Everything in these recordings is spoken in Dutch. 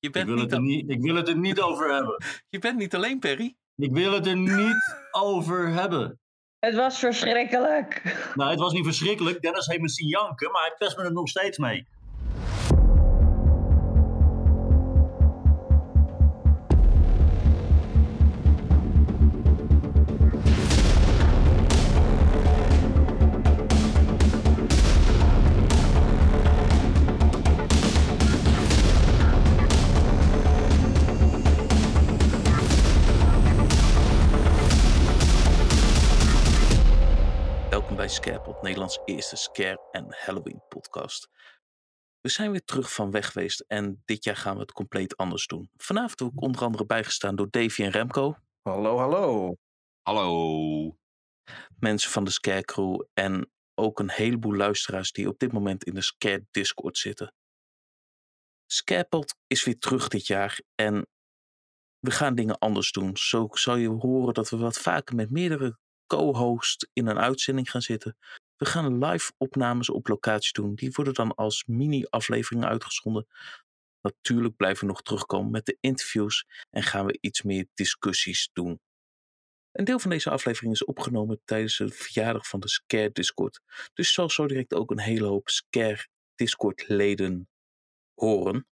Je Ik bent, wil, niet, het er al- niet, ik wil het er niet over hebben. je bent niet alleen, Perry. Ik wil het er niet over hebben. Het was verschrikkelijk. Nou, het was niet verschrikkelijk. Dennis heeft me zien janken, maar hij pest me er nog steeds mee. Nederlands eerste scare- en Halloween podcast. We zijn weer terug van weg geweest en dit jaar gaan we het compleet anders doen. Vanavond word ik onder andere bijgestaan door Davy en Remco, Hallo, hallo. Hallo. mensen van de Scare Crew en ook een heleboel luisteraars die op dit moment in de Scare Discord zitten. Scarepot is weer terug dit jaar en we gaan dingen anders doen. Zo zal je horen dat we wat vaker met meerdere co-hosts in een uitzending gaan zitten. We gaan live opnames op locatie doen. Die worden dan als mini-afleveringen uitgezonden. Natuurlijk blijven we nog terugkomen met de interviews en gaan we iets meer discussies doen. Een deel van deze aflevering is opgenomen tijdens de verjaardag van de Scare Discord. Dus zal zo direct ook een hele hoop Scare Discord leden horen.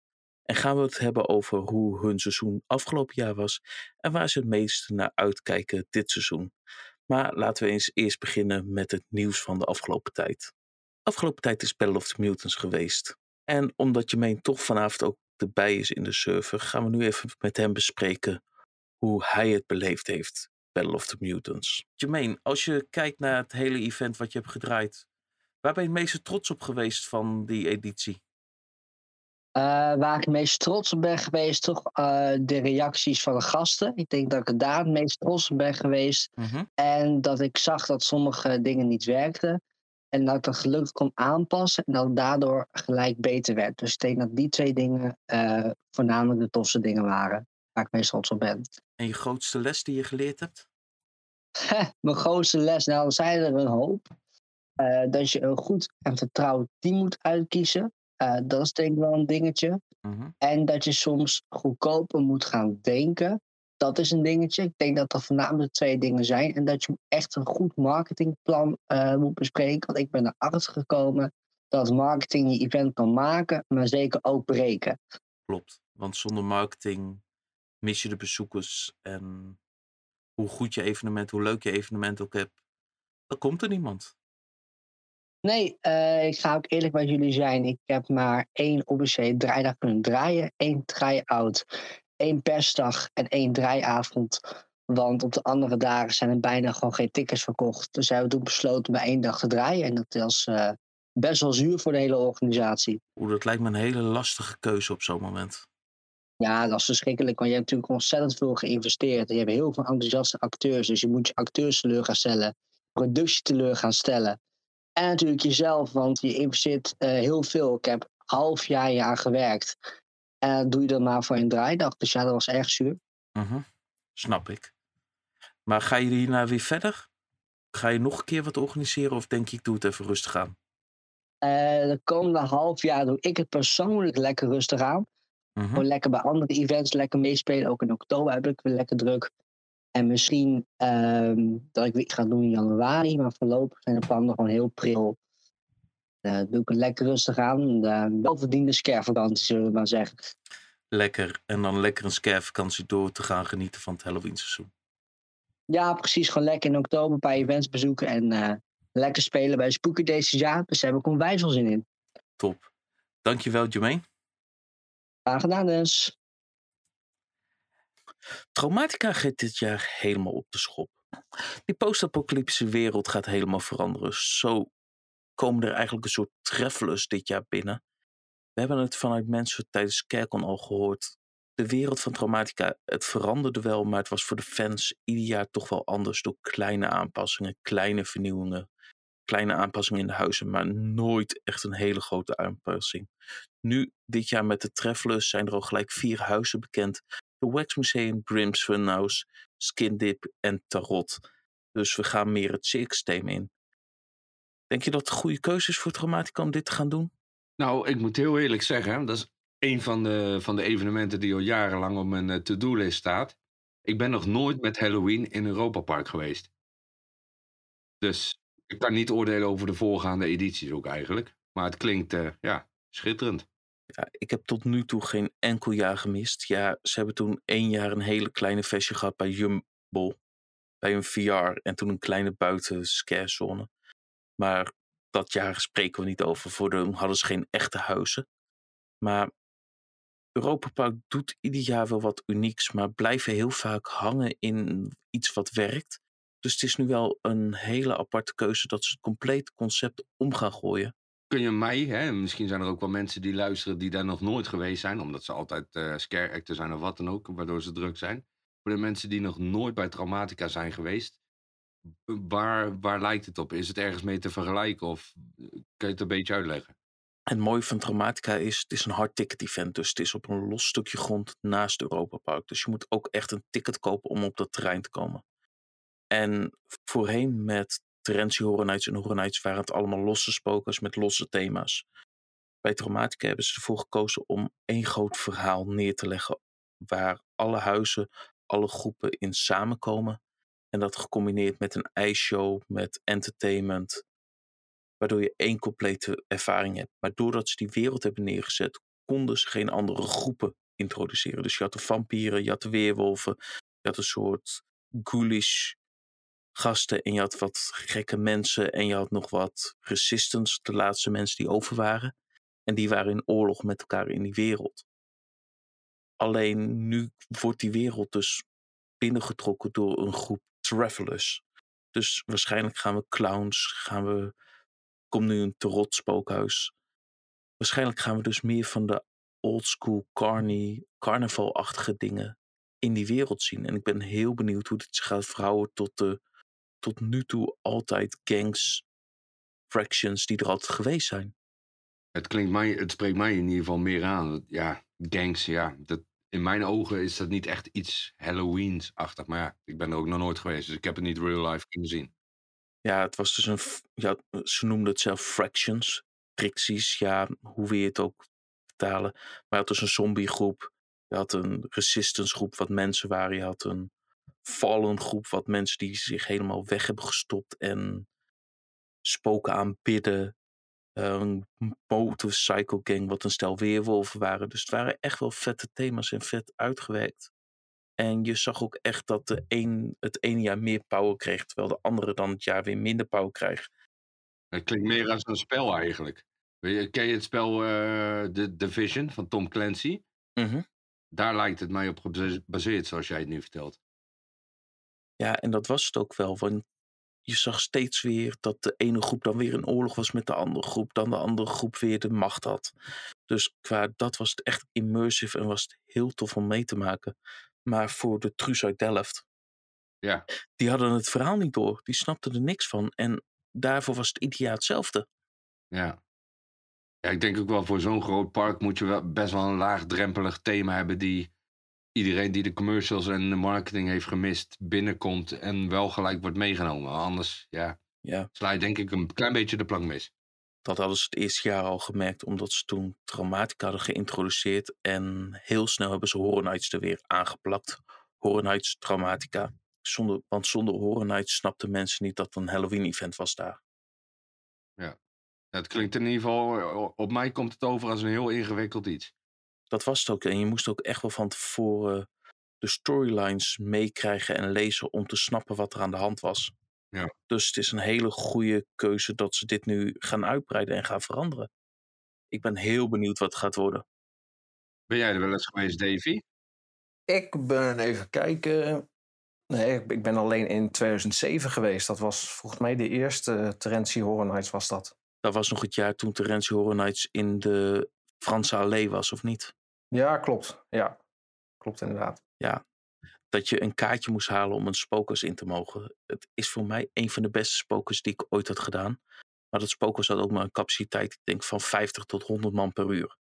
En gaan we het hebben over hoe hun seizoen afgelopen jaar was en waar ze het meest naar uitkijken dit seizoen. Maar laten we eens eerst beginnen met het nieuws van de afgelopen tijd. Afgelopen tijd is Battle of the Mutants geweest. En omdat Jermaine toch vanavond ook erbij is in de server, gaan we nu even met hem bespreken hoe hij het beleefd heeft, Battle of the Mutants. Jermaine, als je kijkt naar het hele event wat je hebt gedraaid, waar ben je het meeste trots op geweest van die editie? Eh, waar ik het meest trots op ben geweest, toch eh, de reacties van de gasten. Ik denk dat ik daar het meest trots op ben geweest. En dat ik zag dat sommige dingen niet werkten. En dat ik dat gelukkig kon aanpassen. En dat het daardoor gelijk beter werd. Dus ik denk dat die twee dingen eh, voornamelijk de tofste dingen waren. Waar ik meest trots op ben. En je grootste les die je geleerd hebt? Mijn grootste les, nou, er zijn er een hoop. Dat je een goed en vertrouwd team moet uitkiezen. Eh, dat is denk ik wel een dingetje. Mhm. En dat je soms goedkoper moet gaan denken. Dat is een dingetje. Ik denk dat dat voornamelijk twee dingen zijn. En dat je echt een goed marketingplan eh, moet bespreken. Want ik ben erachter gekomen dat marketing je event kan maken, maar zeker ook breken. Klopt, want zonder marketing mis je de bezoekers en hoe goed je evenement, hoe leuk je evenement ook hebt, dan komt er niemand. Nee, eh, ik ga ook eerlijk met jullie zijn. Ik heb maar één officiële draaidag kunnen draaien. één try-out, één persdag en één draaiavond. Want op de andere dagen zijn er bijna gewoon geen tickets verkocht. Dus hebben we toen besloten maar één dag te draaien. En dat was eh, best wel zuur voor de hele organisatie. Oeh, dat lijkt me een hele lastige keuze op zo'n moment. Ja, dat is verschrikkelijk, want je hebt natuurlijk ontzettend veel geïnvesteerd. Je hebt heel veel enthousiaste acteurs, dus je moet je acteurs teleur gaan stellen, productie teleur gaan stellen. En natuurlijk jezelf, want je investeert eh, heel veel. Ik heb half jaar jaar gewerkt. En dat doe je dan maar voor een draaidag. Dus ja, dat was erg zuur. Mhm, Snap ik. Maar ga je hierna weer verder? Ga je nog een keer wat organiseren of denk je ik doe het even rustig aan? Eh, de komende half jaar doe ik het persoonlijk lekker rustig aan. Mhm. Gewoon lekker bij andere events lekker meespelen. Ook in oktober heb ik weer lekker druk. En misschien ehm, dat ik weer iets ga doen in januari. Maar voorlopig zijn de plannen gewoon heel pril. Eh doe ik het lekker rustig aan. De welverdiende scarevakantie, zullen we maar zeggen. Lekker. En dan lekker een scarevakantie door te gaan genieten van het Halloween seizoen. Ja, precies. Gewoon lekker in oktober een paar events bezoeken. En eh, lekker spelen bij Spooky Days dit jaar. Dus daar heb ik onwijs veel zin in. Top. Dankjewel Jermaine. Graag gedaan dus. Traumatica gaat dit jaar helemaal op de schop. Die post-apocalyptische wereld gaat helemaal veranderen. Zo komen er eigenlijk een soort travelers dit jaar binnen. We hebben het vanuit mensen tijdens Kerkon al gehoord. De wereld van Traumatica, het veranderde wel, maar het was voor de fans ieder jaar toch wel anders door kleine aanpassingen, kleine vernieuwingen, kleine aanpassingen in de huizen, maar nooit echt een hele grote aanpassing. Nu, dit jaar met de Travelers, zijn er al gelijk vier huizen bekend Wax Museum, Grimm's Funhouse, Skin Dip en Tarot. Dus we gaan meer het circus-thema in. Denk je dat het een goede keuze is voor Traumatica om dit te gaan doen? Nou, ik moet heel eerlijk zeggen, dat is een van de, van de evenementen die al jarenlang op mijn to-do-list staat. Ik ben nog nooit met Halloween in Europa Park geweest. Dus ik kan niet oordelen over de voorgaande edities ook eigenlijk. Maar het klinkt uh, ja, schitterend. Ja, ik heb tot nu toe geen enkel jaar gemist. Ja, ze hebben toen één jaar een hele kleine festje gehad bij Jumbo. Bij een VR en toen een kleine buiten scarezone. Maar dat jaar spreken we niet over. Voor de hadden ze geen echte huizen. Maar Europa Park doet ieder jaar wel wat unieks, maar blijven heel vaak hangen in iets wat werkt. Dus het is nu wel een hele aparte keuze dat ze het complete concept om gaan gooien. Kun je mij, hè, misschien zijn er ook wel mensen die luisteren die daar nog nooit geweest zijn, omdat ze altijd uh, scare zijn of wat dan ook, waardoor ze druk zijn. Voor de mensen die nog nooit bij Traumatica zijn geweest, waar, waar lijkt het op? Is het ergens mee te vergelijken of eh, kun je het een beetje uitleggen? Het mooie van Traumatica is, het is een hard ticket event. Dus het is op een los stukje grond naast Europa Park. Dus je moet ook echt een ticket kopen om op dat terrein te komen. En voorheen met Terentie en Nights waren het allemaal losse spokers met losse thema's. Bij Traumatica hebben ze ervoor gekozen om één groot verhaal neer te leggen. Waar alle huizen, alle groepen in samenkomen. En dat gecombineerd met een ijsshow, met entertainment, waardoor je één complete ervaring hebt. Maar doordat ze die wereld hebben neergezet, konden ze geen andere groepen introduceren. Dus je had de vampieren, je had de weerwolven, je had een soort ghoulish gasten en je had wat gekke mensen en je had nog wat resistance, de laatste mensen die over waren. En die waren in oorlog met elkaar in die wereld. Alleen nu wordt die wereld dus binnengetrokken door een groep travelers. Dus waarschijnlijk gaan we clowns, gaan we komt nu een tarot spookhuis. Waarschijnlijk gaan we dus meer van de oldschool carny, carnavalachtige dingen in die wereld zien. En ik ben heel benieuwd hoe dit zich gaat verhouden tot de tot nu toe altijd gangs, fractions die er altijd geweest zijn. Het klinkt mij, het spreekt mij in ieder geval meer aan. Ja, gangs, ja. Dat, in mijn ogen is dat niet echt iets Halloweens-achtig. Maar ja, ik ben er ook nog nooit geweest, dus ik heb het niet real life kunnen zien. Ja, het was dus een. Ja, ze noemden het zelf fractions. Fricties, ja, hoe wil je het ook vertalen. Maar je had dus een zombiegroep. Je had een resistance groep wat mensen waren. Je had een fallen groep wat mensen die zich helemaal weg hebben gestopt en spoken aanbidden. Een motorcycle gang wat een stel weerwolven waren. Dus het waren echt wel vette thema's en vet uitgewerkt. En je zag ook echt dat de een het ene jaar meer power kreeg, terwijl de andere dan het jaar weer minder power krijgt. Het klinkt meer als een spel eigenlijk. Ken je het spel uh, The Division van Tom Clancy? Mhm. Daar lijkt het mij op gebaseerd, zoals jij het nu vertelt. Ja, en dat was het ook wel. Want je zag steeds weer dat de ene groep dan weer in oorlog was met de andere groep. Dan de andere groep weer de macht had. Dus qua dat was het echt immersive en was het heel tof om mee te maken. Maar voor de Truus uit Delft. Ja. Die hadden het verhaal niet door. Die snapten er niks van. En daarvoor was het ieder hetzelfde. Ja. Ja, ik denk ook wel voor zo'n groot park moet je wel best wel een laagdrempelig thema hebben die iedereen die de commercials en de marketing heeft gemist binnenkomt en wel gelijk wordt meegenomen. Anders, ja, ja. sla je denk ik een klein beetje de plank mis. Dat hadden ze het eerste jaar al gemerkt, omdat ze toen Traumatica hadden geïntroduceerd. En heel snel hebben ze Nights er weer aangeplakt. Nights Traumatica. Zonder, want zonder Nights snapten mensen niet dat het een Halloween-event was daar. Ja, het klinkt in ieder geval, op mij komt het over als een heel ingewikkeld iets. Dat was het ook. En je moest ook echt wel van tevoren de storylines meekrijgen en lezen om te snappen wat er aan de hand was. Ja. Dus het is een hele goede keuze dat ze dit nu gaan uitbreiden en gaan veranderen. Ik ben heel benieuwd wat het gaat worden. Ben jij er wel eens geweest, Davy? Ik ben even kijken. Nee, ik ben alleen in 2007 geweest. Dat was volgens mij de eerste Terentie Horror Nights was dat. Dat was nog het jaar toen Terentie Horror Nights in de Franse Allee was, of niet? Ja, klopt. Ja, klopt inderdaad. Ja, dat je een kaartje moest halen om een spokers in te mogen. Het is voor mij een van de beste spokers die ik ooit had gedaan. Maar dat spokers had ook maar een capaciteit, ik denk, van 50 tot 100 man per uur.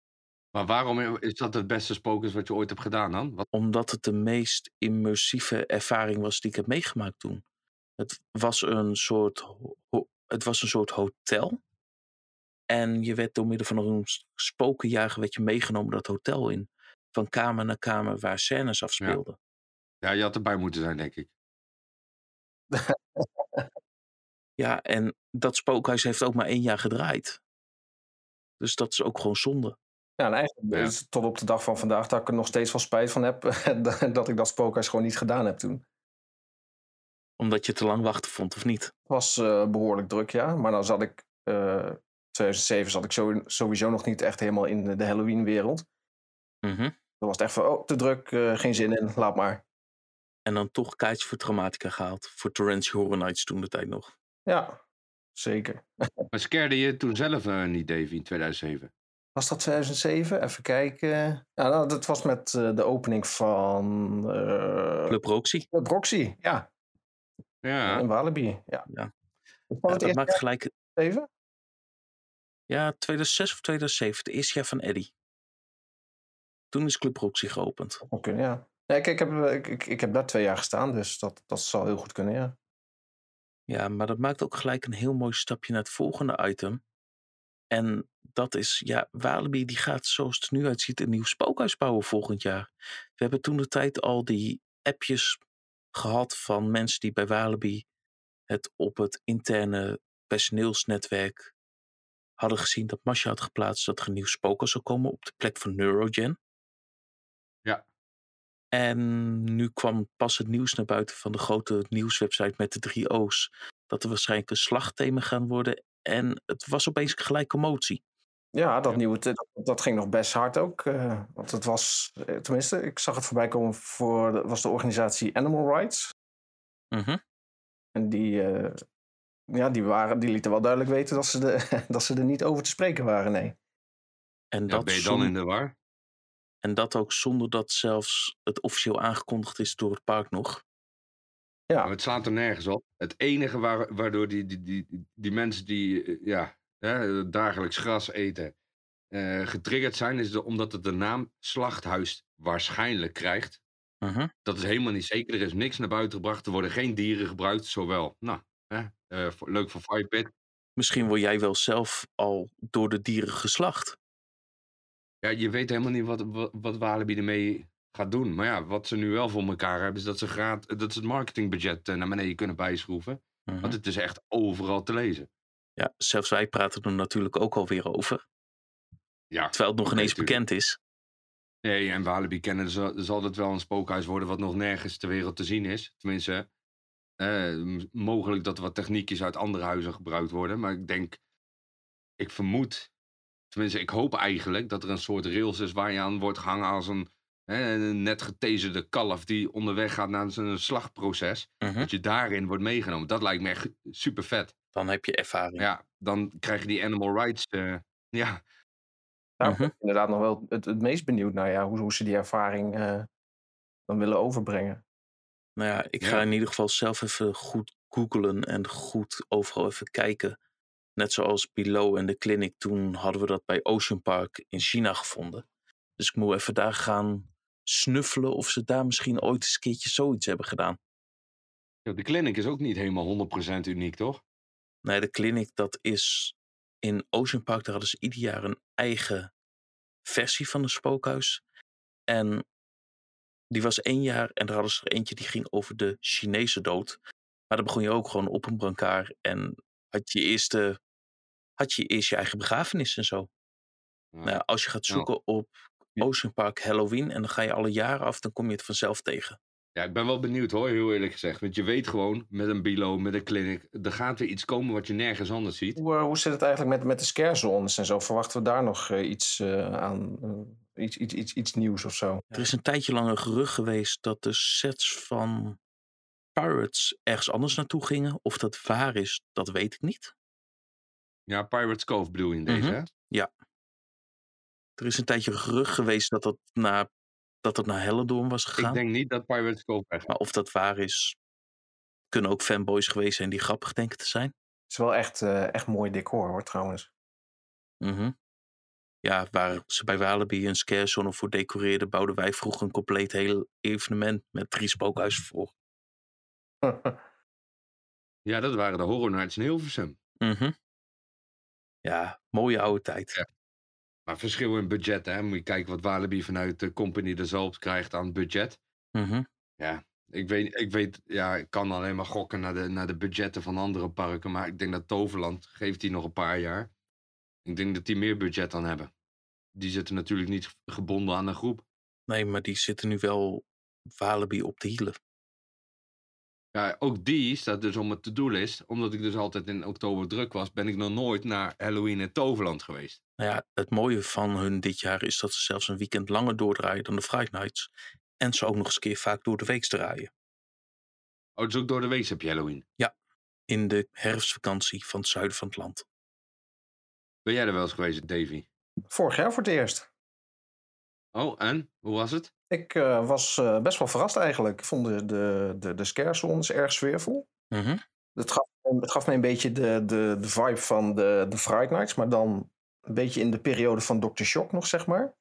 Maar waarom is dat het beste spokers wat je ooit hebt gedaan dan? Wat? Omdat het de meest immersieve ervaring was die ik heb meegemaakt toen. Het was een soort, het was een soort hotel. En je werd door middel van een spokenjager werd je meegenomen dat hotel in. Van kamer naar kamer waar scènes afspeelden. Ja, je had erbij moeten zijn, denk ik. Ja, en dat spookhuis heeft ook maar één jaar gedraaid. Dus dat is ook gewoon zonde. Ja, en eigenlijk Ja. is het tot op de dag van vandaag dat ik er nog steeds wel spijt van heb dat ik dat spookhuis gewoon niet gedaan heb toen. Omdat je te lang wachten vond, of niet? Het was eh, behoorlijk druk, ja. Maar dan zat ik, eh 2007 zat ik zo- sowieso nog niet echt helemaal in de, Halloween-wereld. Mhm. Dan was het echt van, oh, te druk, eh, geen zin in, laat maar. En dan toch kaartjes voor Traumatica gehaald. Voor Torrential Horror Nights toen de tijd nog. Ja, zeker. Maar scared je toen zelf eh, niet, Davy, in 2007? Was dat 2007? Even kijken. Ja, nou, dat was met eh, de opening van uh, Club Roxy. Club Roxy, ja. Ja. In Walibi, ja. Ja. Dat maakt gelijk... even? Ja, 2006 of 2007. Het eerste jaar van Eddie. Toen is Club Roxy geopend. Kunnen, ja. Nee, ik, ik, heb, eh, ik, ik, ik heb daar twee jaar gestaan, dus dat, dat zal heel goed kunnen, ja. Ja, maar dat maakt ook gelijk een heel mooi stapje naar het volgende item. En dat is, ja, Walibi die gaat zoals het er nu uitziet een nieuw spookhuis bouwen volgend jaar. We hebben toen de tijd al die appjes gehad van mensen die bij Walibi het op het interne personeelsnetwerk hadden gezien dat Masha had geplaatst dat er een nieuw spookhuis zou komen op de plek van Neurogen. Ja. En nu kwam pas het nieuws naar buiten van de grote nieuwswebsite met de drie O's. Dat er waarschijnlijk een slagthema gaan worden. En het was opeens gelijk commotie. Ja, dat Ja. nieuwe, dat, dat ging nog best hard ook. eh, want het was, eh, tenminste, ik zag het voorbij komen voor, de, was de organisatie Animal Rights. Mhm. En die, eh, ja, die, waren, die lieten wel duidelijk weten dat ze, de, dat ze er niet over te spreken waren, nee. En, Ja, dat ben je dan in de war? en dat ook zonder dat zelfs het officieel aangekondigd is door het park nog. Ja, Maar het slaat er nergens op. Het enige waar, waardoor die, die, die, die mensen die eh, ja, hè, dagelijks gras eten eh, getriggerd zijn, is de, omdat het de naam slachthuis waarschijnlijk krijgt. Mhm. Dat is helemaal niet zeker. Er is niks naar buiten gebracht. Er worden geen dieren gebruikt. Zowel, nou, hè, voor- leuk voor Firepit. Misschien word jij wel zelf al door de dieren geslacht. Ja, je weet helemaal niet wat, wat, wat Walibi ermee gaat doen. Maar ja, wat ze nu wel voor elkaar hebben, is dat ze, graad, dat ze het marketingbudget eh, naar beneden kunnen bijschroeven. Mhm. Want het is echt overal te lezen. Ja, zelfs wij praten er natuurlijk ook alweer over. Ja, Terwijl het nog ineens tuurlijk. bekend is. Nee, en Walibi kennen zal, zal het wel een spookhuis worden wat nog nergens ter wereld te zien is. Tenminste, eh, mogelijk dat er wat techniekjes uit andere huizen gebruikt worden. Maar ik denk, ik vermoed, tenminste ik hoop eigenlijk dat er een soort rails is waar je aan wordt gehangen als een, hè, een net getaserde kalf die onderweg gaat naar zijn slagproces. Mhm. Dat je daarin wordt meegenomen. Dat lijkt me echt super vet. Dan heb je ervaring. Ja, dan krijg je die animal rights. eh, ja, daar Mhm. ben ik inderdaad nog wel het, het meest benieuwd naar, ja, hoe, hoe ze die ervaring eh, dan willen overbrengen. Nou ja, ik ga Ja. in ieder geval zelf even goed googlen en goed overal even kijken. Net zoals Below en de Clinic, toen hadden we dat bij Ocean Park in China gevonden. Dus ik moet even daar gaan snuffelen of ze daar misschien ooit eens een keertje zoiets hebben gedaan. Ja, de clinic is ook niet helemaal 100% uniek, toch? Nee, de Clinic, dat is in Ocean Park, daar hadden ze ieder jaar een eigen versie van een spookhuis. En die was één jaar en daar hadden ze er eentje die ging over de Chinese dood. Maar dan begon je ook gewoon op een brancard en had je eerste, had je eerst je eigen begrafenis en zo. Nou als je gaat Ja. zoeken op Ocean Park Halloween en dan ga je alle jaren af, dan kom je het vanzelf tegen. Ja, ik ben wel benieuwd hoor, heel eerlijk gezegd. Want je weet gewoon, met een bilo, met een clinic, er gaat weer iets komen wat je nergens anders ziet. Hoe, eh, hoe zit het eigenlijk met, met de scare zones en zo? Verwachten we daar nog eh, iets eh, aan, eh, iets, iets, iets, iets nieuws of zo? Er is een tijdje lang een gerucht geweest dat de sets van Pirates ergens anders naartoe gingen. Of dat waar is, dat weet ik niet. Ja, Pirates Cove bedoel je in deze, Mhm. hè? Er is een tijdje een gerucht geweest dat dat naar, dat het naar Hellendoorn was Ik gegaan. denk niet dat Pirates Cove weg Maar of dat waar is, kunnen ook fanboys geweest zijn die grappig denken te zijn. Het is wel echt, eh, echt mooi decor hoor, trouwens. Mhm. Ja, waar ze bij Walibi een scare zone voor decoreerden, bouwden wij vroeger een compleet heel evenement met drie spookhuizen voor. Ja, dat waren de Horror Nights in Hilversum. Mhm. Ja, mooie oude tijd. Ja. Maar verschil in budget, hè? Moet je kijken wat Walibi vanuit de company de Zalp krijgt aan budget. Mhm. Ja, ik weet, ik weet, ja, ik kan alleen maar gokken naar de, naar de budgetten van andere parken. Maar ik denk dat Toverland, geeft die nog een paar jaar. Ik denk dat die meer budget dan hebben. Die zitten natuurlijk niet gebonden aan een groep. Nee, maar die zitten nu wel Walibi op de hielen. Ja, ook die staat dus op mijn to-do-list. Omdat ik dus altijd in oktober druk was, ben ik nog nooit naar Halloween in Toverland geweest. Nou ja, het mooie van hun dit jaar is dat ze zelfs een weekend langer doordraaien dan de Friday Nights. En ze ook nog eens een keer vaak door de week draaien. Oh, dus ook door de week heb je Halloween? Ja, in de herfstvakantie van het zuiden van het land. Ben jij er wel eens geweest, Davy? Vorig jaar voor het eerst. Oh, en? Hoe was het? Ik uh, was uh, best wel verrast eigenlijk. Ik vond de, de, de, de scare zones erg sfeervol. Mm -hmm. het, gaf, het gaf me een beetje de, de, de vibe van de, de Fright Nights, maar dan een beetje in de periode van Dr. Shock nog, zeg maar.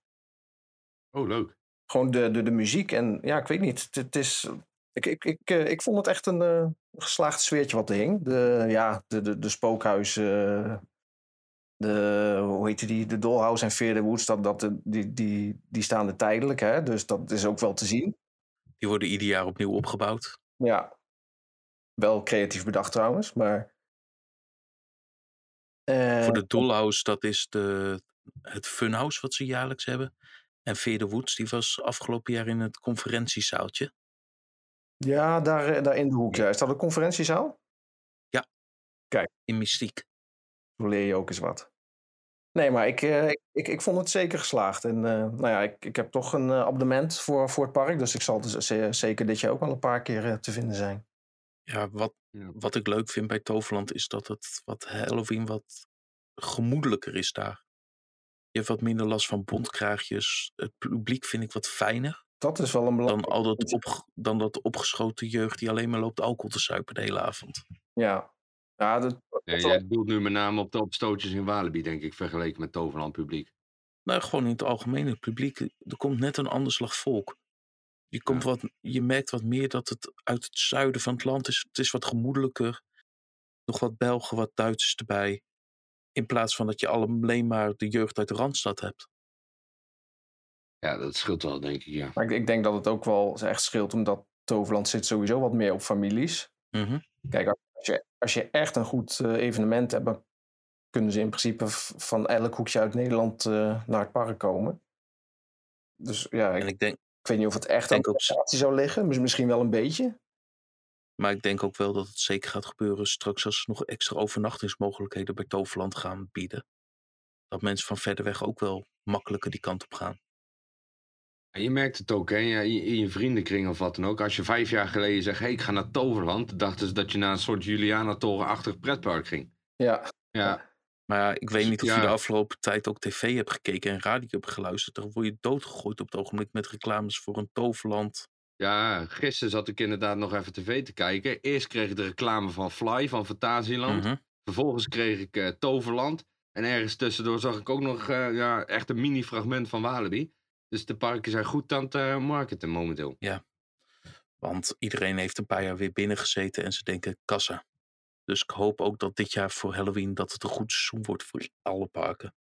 Oh, leuk. Gewoon de, de, de muziek en ja, ik weet niet. Het, het is, ik, ik, ik, uh, ik vond het echt een uh, geslaagd sfeertje wat er hing. De, ja, de, de, de spookhuis, uh, de, hoe heet die, de Dollhouse en Fear the Woods, dat, dat, die, die, die staan er tijdelijk, hè? dus dat is ook wel te zien. Die worden ieder jaar opnieuw opgebouwd. Ja, wel creatief bedacht trouwens, maar... Uh, Voor de Dollhouse, dat is de, het funhouse wat ze jaarlijks hebben. En Fear the Woods, die was afgelopen jaar in het conferentiezaaltje. Ja, daar, daar in de hoek. Ja. Is dat een conferentiezaal? Ja. Kijk. In Mystiek. Zo leer je ook eens wat. Nee, maar ik, uh, ik, ik, ik, vond het zeker geslaagd. En uh, nou ja, ik, ik heb toch een uh, abonnement voor, voor het park. Dus ik zal dus zeker dit jaar ook wel een paar keer te vinden zijn. Ja wat, wat ik leuk vind bij Toverland is dat het wat Halloween wat gemoedelijker is daar. Je hebt wat minder last van bondkraagjes. Het publiek vind ik wat fijner. Dat is wel een belangrijk. Dan, al dat op, dan dat opgeschoten jeugd die alleen maar loopt alcohol te suipen de hele avond. Ja. Ja, dat, ja, jij doelt nu met name op de opstootjes in Walibi, denk ik, vergeleken met Toverland publiek. Nou, gewoon in het algemeen. Het publiek, er komt net een ander slag volk. Je, komt ja. wat, je merkt wat meer dat het uit het zuiden van het land is. Het is wat gemoedelijker. Nog wat Belgen, wat Duitsers erbij. In plaats van dat je alleen maar de jeugd uit de Randstad hebt. Ja, dat scheelt wel, denk ik, ja. Maar ik, ik denk dat het ook wel echt scheelt, omdat Toverland zit sowieso wat meer op families. Mm -hmm. Kijk, als je, als je echt een goed uh, evenement hebt, kunnen ze in principe van elk hoekje uit Nederland uh, naar het park komen. Dus ja, ik, en ik, denk, ik weet niet of het echt aan de zou liggen. Misschien wel een beetje. Maar ik denk ook wel dat het zeker gaat gebeuren straks als ze nog extra overnachtingsmogelijkheden bij Toverland gaan bieden. Dat mensen van verder weg ook wel makkelijker die kant op gaan. En je merkt het ook hè, in je vriendenkring of wat dan ook. Als je vijf jaar geleden zegt, hey, ik ga naar Toverland. dachten ze dat je naar een soort Juliana-torenachtig pretpark ging. Ja. Ja. Maar ja, ik weet niet of ja. je de afgelopen tijd ook tv hebt gekeken en radio hebt geluisterd. Dan word je doodgegooid op het ogenblik met reclames voor een Toverland. Ja, gisteren zat ik inderdaad nog even tv te kijken. Eerst kreeg ik de reclame van Fly van Fantasieland. Mm -hmm. Vervolgens kreeg ik uh, Toverland. En ergens tussendoor zag ik ook nog uh, ja, echt een mini-fragment van Walibi. Dus de parken zijn goed aan het uh, marketen momenteel. Ja, want iedereen heeft een paar jaar weer binnen gezeten en ze denken kassa. Dus ik hoop ook dat dit jaar voor Halloween dat het een goed seizoen wordt voor alle parken.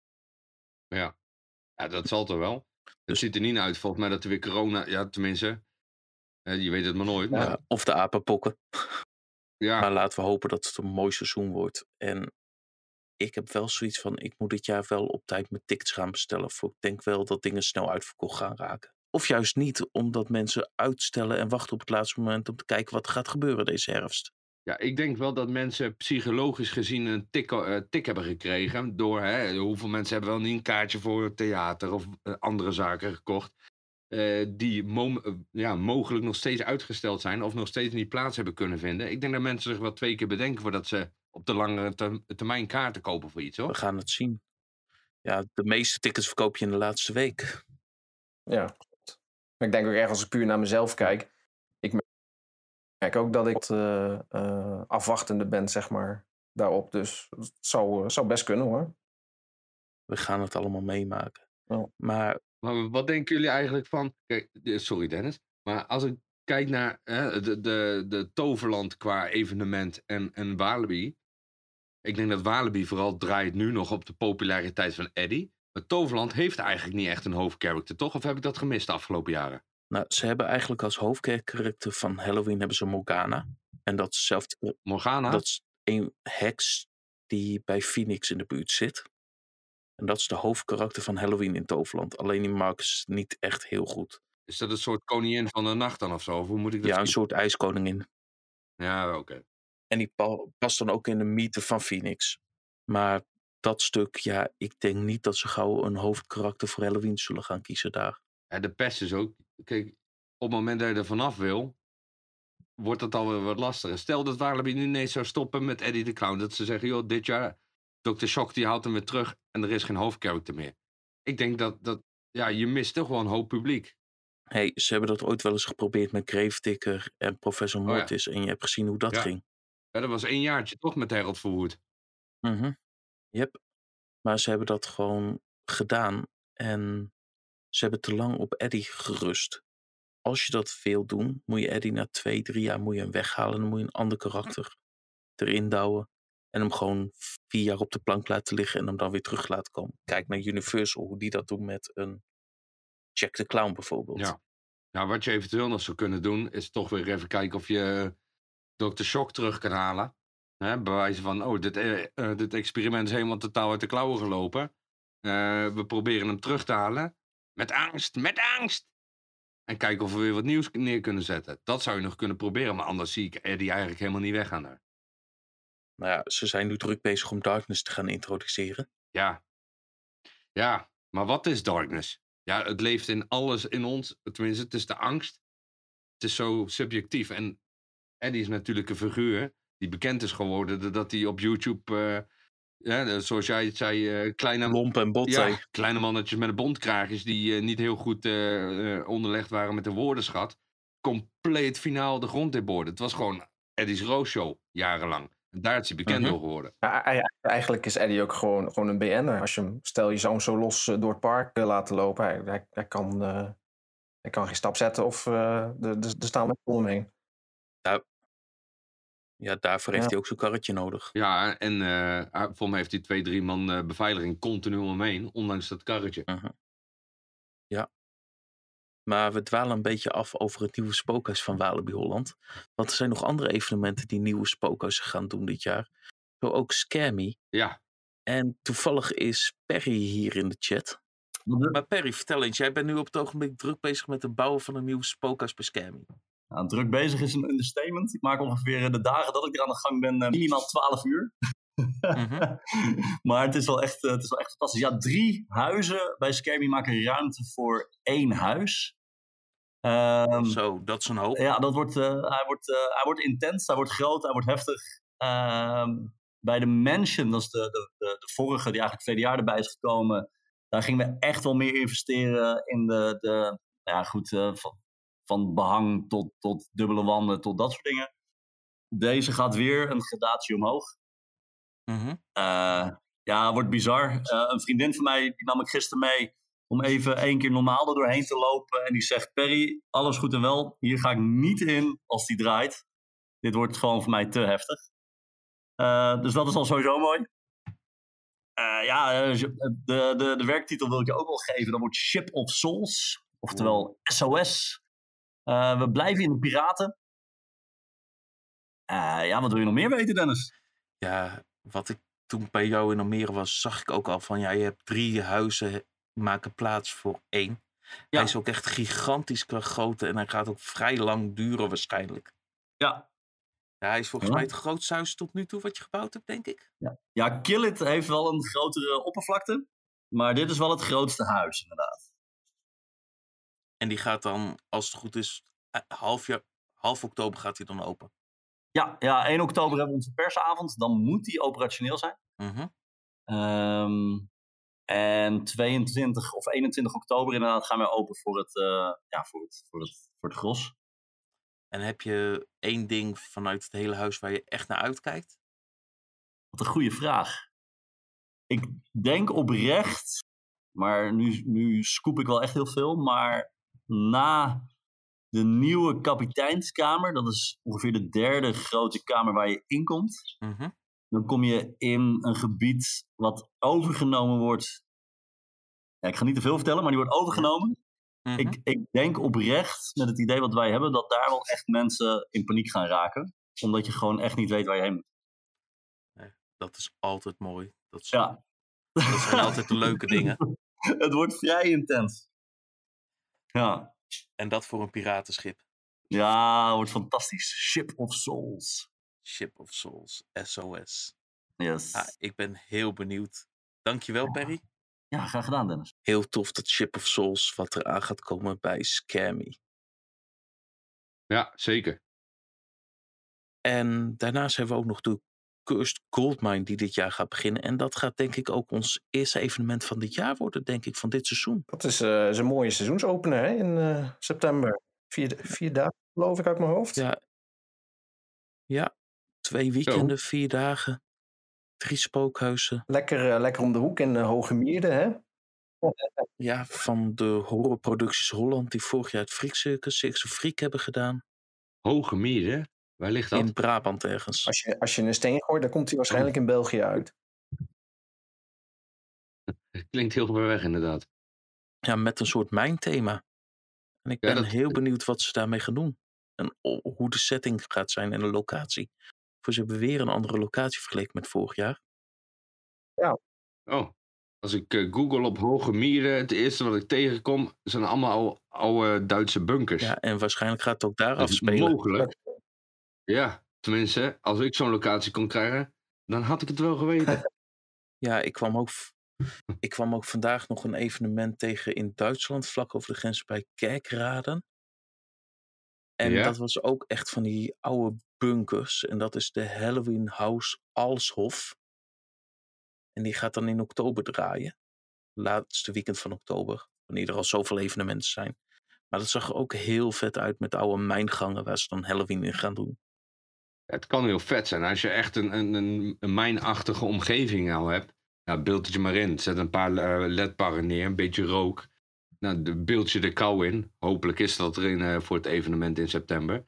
Ja, ja dat zal toch wel. Het dus... ziet er niet uit volgens mij dat er weer corona... Ja, tenminste, je weet het maar nooit. Maar... Ja, of de apenpokken. Ja. Maar laten we hopen dat het een mooi seizoen wordt. En ik heb wel zoiets van, ik moet dit jaar wel op tijd mijn tickets gaan bestellen. Voor ik denk wel dat dingen snel uitverkocht gaan raken. Of juist niet, omdat mensen uitstellen en wachten op het laatste moment om te kijken wat gaat gebeuren deze herfst. Ja, ik denk wel dat mensen psychologisch gezien een tik, uh, tik hebben gekregen. Door hè, hoeveel mensen hebben wel niet een kaartje voor theater of uh, andere zaken gekocht. Uh, die ja, mogelijk nog steeds uitgesteld zijn of nog steeds niet plaats hebben kunnen vinden. Ik denk dat mensen zich wel twee keer bedenken voordat ze op de langere ter termijn kaarten kopen voor iets hoor. We gaan het zien. Ja, de meeste tickets verkoop je in de laatste week. Ja, klopt. Maar ik denk ook erg als ik puur naar mezelf kijk. Ik merk ook dat ik uh, uh, afwachtende ben, zeg maar, daarop. Dus het zou, uh, zou best kunnen hoor. We gaan het allemaal meemaken. Oh. Maar... maar wat denken jullie eigenlijk van... Kijk, sorry Dennis. Maar als ik kijk naar hè, de, de, de Toverland qua evenement en, en Walibi. Ik denk dat Walibi vooral draait nu nog op de populariteit van Eddie. Maar Toverland heeft eigenlijk niet echt een hoofdcharacter, toch? Of heb ik dat gemist de afgelopen jaren? Nou, ze hebben eigenlijk als hoofdkarakter van Halloween hebben ze Morgana. En dat is hetzelfde. Morgana? Dat is een heks die bij Phoenix in de buurt zit. En dat is de hoofdkarakter van Halloween in Toverland. Alleen die Marcus niet echt heel goed. Is dat een soort koningin van de nacht dan of zo? Of hoe moet ik dat Ja, een soort ijskoningin. Ja, oké. En die pa- past dan ook in de mythe van Phoenix. Maar dat stuk, ja, ik denk niet dat ze gauw een hoofdkarakter voor Halloween zullen gaan kiezen daar. Ja, de pest is ook... Kijk, op het moment dat je er vanaf wil, wordt het alweer wat lastiger. Stel dat Walibi nu ineens zou stoppen met Eddie de Clown. Dat ze zeggen, joh, dit jaar, Dr. Shock die haalt hem weer terug en er is geen hoofdkarakter meer. Ik denk dat, dat ja, je mist toch wel een hoop publiek. hey, ze hebben dat ooit wel eens geprobeerd met Gravedicker en Professor Oh ja. Mortis. En je hebt gezien hoe dat Ja. ging. Ja, dat was één jaartje toch met Harold Verwoerd. Mhm. Yep. Maar ze hebben dat gewoon gedaan. En ze hebben te lang op Eddie gerust. Als je dat wil doen, moet je Eddie na twee, drie jaar moet je hem weghalen. Dan moet je een ander karakter erin douwen. En hem gewoon vier jaar op de plank laten liggen en hem dan weer terug laten komen. Kijk naar Universal, hoe die dat doen met een Jack the Clown bijvoorbeeld. Ja. Nou, wat je eventueel nog zou kunnen doen, is toch weer even kijken of je Dr. Shock terug kan halen. Hè, bewijzen van, oh, dit, eh, eh, dit experiment is helemaal totaal uit de klauwen gelopen. Eh, we proberen hem terug te halen. Met angst, met angst! En kijken of we weer wat nieuws neer kunnen zetten. Dat zou je nog kunnen proberen, maar anders zie ik Eddie eigenlijk helemaal niet weggaan daar. Nou ja, ze zijn nu druk bezig om Darkness te gaan introduceren. Ja. Ja, maar wat is darkness? Ja, het leeft in alles in ons. Tenminste, het is de angst. Het is zo subjectief. En Eddie is natuurlijk een figuur die bekend is geworden doordat hij op YouTube, eh, ja, zoals jij het zei, eh, kleine, Lomp en bot. ja, hè. kleine mannetjes met een bontkraagjes die eh, niet heel goed eh, eh, onderlegd waren met de woordenschat, compleet finaal de grond in boorden. Het was gewoon Eddie's Rooshow, jarenlang. En daar is hij bekend Mhm. door geworden. Ja, ei- eigenlijk is Eddie ook gewoon, gewoon een BN'er. Als je hem, stel je hem zo los eh, door het park eh, laten lopen, hij, hij, hij kan, eh, hij kan geen stap zetten of eh, er, er, er staan mensen Ja, daarvoor heeft Ja. hij ook zo'n karretje nodig. Ja, en eh, voor mij heeft hij twee, drie man eh, beveiliging continu omheen, ondanks dat karretje. Ja. Maar we dwalen een beetje af over het nieuwe spookhuis van Walibi Holland. Want er zijn nog andere evenementen die nieuwe spookhuizen gaan doen dit jaar. Zo ook Scare Me. Ja, En toevallig is Perry hier in de chat. Maar Perry, vertel eens, jij bent nu op het ogenblik druk bezig met het bouwen van een nieuw spookhuis bij Scare Me. Nou, druk bezig is een understatement. Ik maak ongeveer eh, de dagen dat ik er aan de gang ben eh, minimaal 12 uur. Mhm. maar het is, wel echt, eh, het is wel echt fantastisch. Ja, drie huizen bij Scammy maken ruimte voor één huis. Ehm, Zo, dat is een hoop. ja, dat wordt, hij, wordt, hij wordt intens, hij wordt groot, hij wordt heftig. Ehm, bij de Mansion, dat is de, de, de, de vorige die eigenlijk verleden jaar erbij is gekomen. Daar gingen we echt wel meer investeren in de, de ja, goed, van, van behang tot, tot dubbele wanden, tot dat soort dingen. Deze gaat weer een gradatie omhoog. Mhm. Eh, ja, wordt bizar. Eh, een vriendin van mij, die nam ik gisteren mee om even één keer normaal er doorheen te lopen. En die zegt, Perry, alles goed en wel. Hier ga ik niet in als die draait. Dit wordt gewoon voor mij te heftig. Eh, dus dat is al sowieso mooi. Ja, de, de, de werktitel wil ik je ook wel geven. Dat wordt Ship of Souls. Oftewel SOS. Eh, we blijven in de piraten. Eh, ja, wat wil je nog meer weten, Dennis? Ja, wat ik toen bij jou in Almere was, zag ik ook al van ja, je hebt drie huizen maken plaats voor één. Ja. Hij is ook echt gigantisch qua grootte en hij gaat ook vrij lang duren waarschijnlijk. Ja, Ja, hij is volgens Ja. mij het grootste huis tot nu toe wat je gebouwd hebt, denk ik. Ja, Kill It heeft wel een grotere oppervlakte. Maar dit is wel het grootste huis, inderdaad. En die gaat dan, als het goed is, eh, half, jaar, half oktober gaat hij dan open. Ja, ja, 1 oktober hebben we onze persavond. Dan moet die operationeel zijn. Mhm. Ehm, en 22 of 21 oktober inderdaad gaan we open voor het, eh, ja, voor het, voor het, voor het gros. En heb je één ding vanuit het hele huis waar je echt naar uitkijkt? Wat een goede vraag. Ik denk oprecht, maar nu, nu scoop ik wel echt heel veel. Maar na de nieuwe kapiteinskamer, dat is ongeveer de derde grote kamer waar je inkomt. Mhm. Dan kom je in een gebied wat overgenomen wordt. Ja, ik ga niet te veel vertellen, maar die wordt overgenomen. Mhm. ik, ik denk oprecht met het idee wat wij hebben, dat daar wel echt mensen in paniek gaan raken. Omdat je gewoon echt niet weet waar je heen moet. Dat is altijd mooi. Dat, is- Ja, dat zijn altijd de leuke dingen. het wordt vrij intens. Ja, En dat voor een piratenschip. ja, wordt fantastisch. Ship of Souls. Ship of Souls, SOS. Yes. Ja, ik ben heel benieuwd. Dankjewel, Perry. Ja, graag gedaan, Dennis. Heel tof dat Ship of Souls wat eraan gaat komen bij Scammy. Ja, zeker. En daarnaast hebben we ook nog de Cursed Goldmine die dit jaar gaat beginnen. En dat gaat denk ik ook ons eerste evenement van dit jaar worden, denk ik, van dit seizoen. Dat is, eh, is een mooie seizoensopener hè, in eh, september. Vier, vier dagen, geloof ik, uit mijn hoofd. Ja. Ja, twee weekenden, vier dagen, drie spookhuizen. Lekker, eh, lekker om de hoek in uh, Hoge Mierde, hè? Ja, van de horrorproducties Holland die vorig jaar het Freak Circus, Circus Freak hebben gedaan. Hoge Mieren, waar ligt dat? In Brabant ergens. Als je, als je een steen gooit, dan komt hij waarschijnlijk in België uit. Klinkt heel ver weg inderdaad. Ja, met een soort mijnthema. En ik Ja, ben dat- heel benieuwd wat ze daarmee gaan doen. En hoe de setting gaat zijn en de locatie. Voor ze hebben weer een andere locatie vergeleken met vorig jaar. Oh, als ik eh, google op Hoge Mieren, het eerste wat ik tegenkom zijn allemaal oude, oude Duitse bunkers. Ja, en waarschijnlijk gaat het ook daar Dat is afspelen. mogelijk. Ja, tenminste, als ik zo'n locatie kon krijgen, dan had ik het wel geweten. Ja, ik kwam, ook, ik kwam ook vandaag nog een evenement tegen in Duitsland, vlak over de grens bij Kerkraden. En Ja? dat was ook echt van die oude bunkers. En dat is de Halloween House Alshof. En die gaat dan in oktober draaien. Laatste weekend van oktober. Wanneer er al zoveel evenementen zijn. Maar dat zag er ook heel vet uit met oude mijngangen waar ze dan Halloween in gaan doen. Het kan heel vet zijn. Als je echt een, een, een, een mijnachtige omgeving nou hebt, nou, beeld het je maar in. Zet een paar eh, ledparren neer, een beetje rook. Nou, beeld je de kou in. Hopelijk is dat erin eh, voor het evenement in september.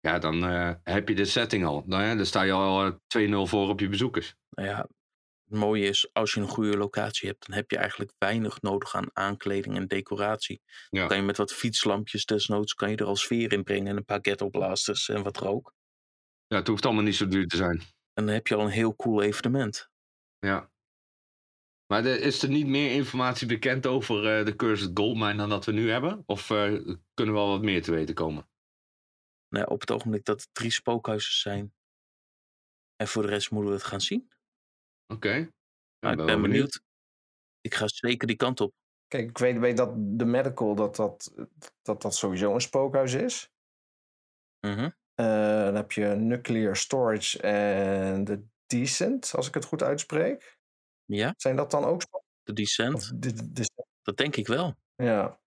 Ja, dan eh, heb je de setting al. Nou ja, dan sta je al eh, 2-0 voor op je bezoekers. Nou ja, het mooie is, als je een goede locatie hebt, dan heb je eigenlijk weinig nodig aan aankleding en decoratie. Ja. Dan kan je met wat fietslampjes desnoods, kan je er al sfeer in brengen en een paar ghetto blasters en wat rook. Ja, het hoeft allemaal niet zo duur te zijn. En dan heb je al een heel cool evenement. Ja. Maar er, is er niet meer informatie bekend over eh, de Cursed Goldmine dan dat we nu hebben? Of eh, kunnen we al wat meer te weten komen? Nou, op het ogenblik dat het drie spookhuizen zijn. En voor de rest moeten we het gaan zien. Oké. Ja, Maar ik ben benieuwd. Ik ga zeker die kant op. Kijk, ik weet, weet dat de medical dat dat, dat dat sowieso een spookhuis is. Mhm. Eh, dan heb je Nuclear Storage en de Decent, als ik het goed uitspreek. Ja, Zijn dat dan ook de Descent. Of de- de- Dat denk ik wel. Ja,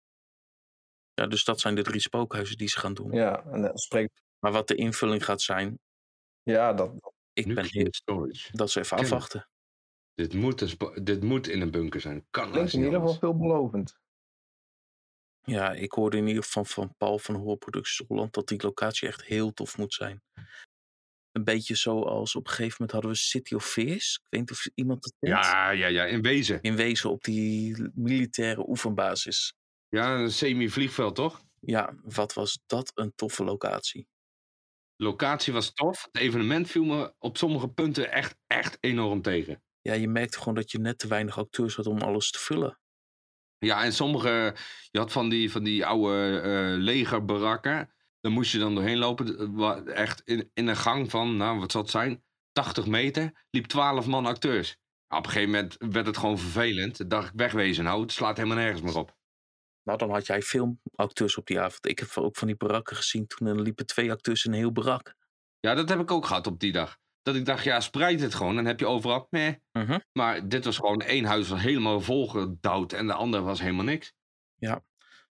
Ja, dus dat zijn de drie spookhuizen die ze gaan doen. ja, en dat spreekt. Maar wat de invulling gaat zijn, Ja, dat, ik ben Nuclear heel, storage. dat is even Ken- afwachten. Dit moet, een spo- dit moet in een bunker zijn. Kan klinkt haast in ieder geval veelbelovend. Ja, ik hoorde in ieder geval van Paul van Hoorproducties Holland dat die locatie echt heel tof moet zijn. Een beetje zoals op een gegeven moment hadden we City of Fears. Ik weet niet of iemand dat kent. Ja, ja, ja, in wezen. In wezen op die militaire oefenbasis. Ja, een semi-vliegveld toch? Ja, wat was dat een toffe locatie. Locatie was tof. Het evenement viel me op sommige punten echt, echt enorm tegen. Ja, je merkte gewoon dat je net te weinig acteurs had om alles te vullen. Ja, en sommige, je had van die, van die oude eh legerbarakken. Daar moest je dan doorheen lopen. eh, Echt in, in een gang van, nou wat zal het zijn? 80 meter. Liep 12 man acteurs. Op een gegeven moment werd het gewoon vervelend. Toen dacht ik, wegwezen nou. Het slaat helemaal nergens meer op. Nou, dan had jij filmacteurs op die avond. Ik heb ook van die barakken gezien. Toen er liepen twee acteurs in een heel barak. Ja, dat heb ik ook gehad op die dag. Dat ik dacht, ja, spreid het gewoon. Dan heb je overal, meh. Mhm. Maar dit was gewoon één huis was helemaal volgedouwd. En de andere was helemaal niks.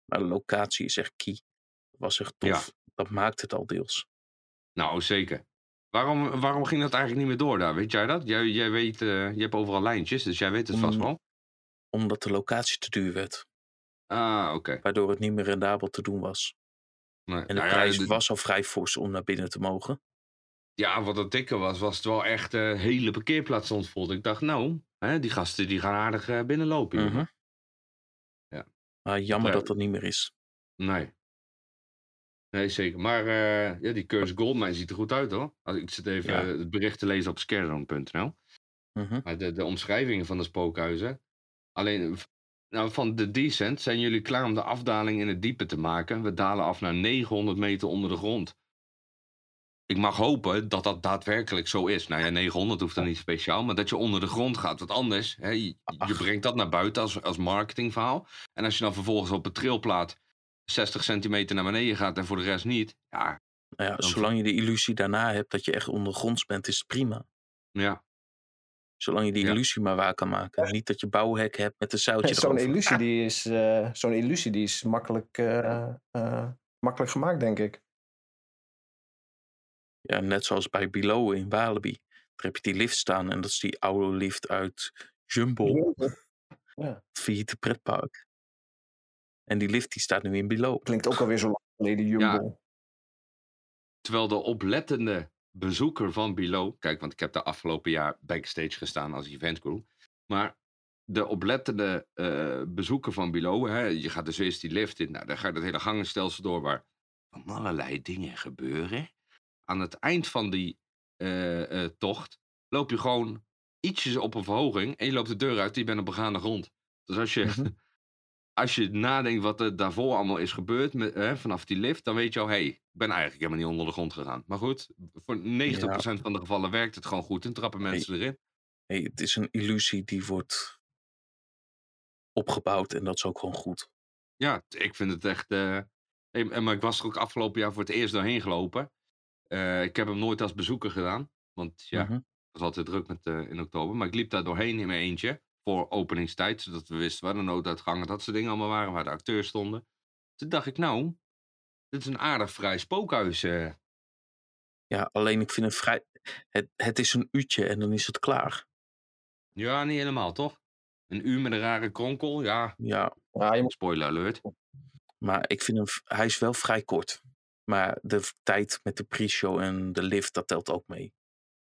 Maar de locatie is echt key. Dat was echt tof. Dat maakt het al deels. Nou, zeker. Waarom, waarom ging dat eigenlijk niet meer door daar? Weet jij dat? Jij, jij weet, eh, je hebt overal lijntjes, dus jij weet het vast Mm. wel. Omdat de locatie te duur werd. Ah, oké. Waardoor het niet meer rendabel te doen was. Nee, En de nou ja, prijs was al vrij fors om naar binnen te mogen. Ja, wat het dikke was, was het wel echt de uh, hele parkeerplaats stond vol. Ik dacht, nou, hè, die gasten die gaan aardig uh, binnenlopen. Mm -hmm. Ja. Maar jammer dat dat niet meer is. Nee. Nee, zeker. Maar uh, ja, die Curse Goldmine ziet er goed uit hoor. Als ik zit even ja. het bericht te lezen op scaredon.nl. Mm -hmm. Maar de, de omschrijvingen van de spookhuizen. Alleen nou, van de Descent zijn jullie klaar om de afdaling in het diepe te maken. We dalen af naar 900 meter onder de grond. Ik mag hopen dat dat daadwerkelijk zo is. Nou ja, 900 hoeft dan niet speciaal, maar dat je onder de grond gaat. Want anders, hè, je, je, brengt dat naar buiten als, als marketingverhaal. En als je dan vervolgens op een trilplaat 60 centimeter naar beneden gaat en voor de rest niet. Ja, nou ja, zolang je de illusie daarna hebt dat je echt ondergronds bent, is het prima. Ja. Zolang je die illusie maar waar kan maken. Niet dat je bouwhek hebt met een zoutje Zo'n illusie, die is, uh, zo'n illusie die is makkelijk, uh, uh, makkelijk gemaakt, denk ik. Ja, net zoals bij Below in Walibi. Daar heb je die lift staan en dat is die oude lift uit Jumbo. Ja. Via het pretpark. En die lift die staat nu in Below. Klinkt ook alweer zo lang geleden, Jumbo. Ja. Terwijl de oplettende bezoeker van Below. Kijk, want ik heb de afgelopen jaar backstage gestaan als eventcrew. Maar de oplettende uh, bezoeker van Below, hè, je gaat dus eerst die lift in. Nou, dan gaat het hele gangenstelsel door waar van allerlei dingen gebeuren. Aan het eind van die uh, uh, tocht loop je gewoon ietsjes op een verhoging en je loopt de deur uit, die bent op begaande grond. Dus als je, mm -hmm. als je nadenkt wat er daarvoor allemaal is gebeurd met, vanaf die lift, dan weet je al, hé, hey, ik ben eigenlijk helemaal niet onder de grond gegaan. Maar goed, voor 90% ja. van de gevallen werkt het gewoon goed en trappen mensen hey, erin. Hey, het is een illusie die wordt opgebouwd en dat is ook gewoon goed. Ja, ik vind het echt. Uh, hey, maar ik was er ook afgelopen jaar voor het eerst doorheen gelopen. Uh, ik heb hem nooit als bezoeker gedaan, want ja, -hmm. het was altijd druk met, uh, in oktober. Maar ik liep daar doorheen in mijn eentje voor openingstijd, zodat we wisten waar de nooduitgangen, dat soort dingen allemaal waren, waar de acteurs stonden. Toen dacht ik, nou, dit is een aardig vrij spookhuis. Uh. Ja, alleen ik vind het vrij. Het, het is een uurtje en dan is het klaar. Ja, niet helemaal, toch? Een uur met een rare kronkel, ja. Ja. ja je moet... Spoiler alert. Maar ik vind hem, hij is wel vrij kort. Maar de tijd met de pre-show en de lift, dat telt ook mee.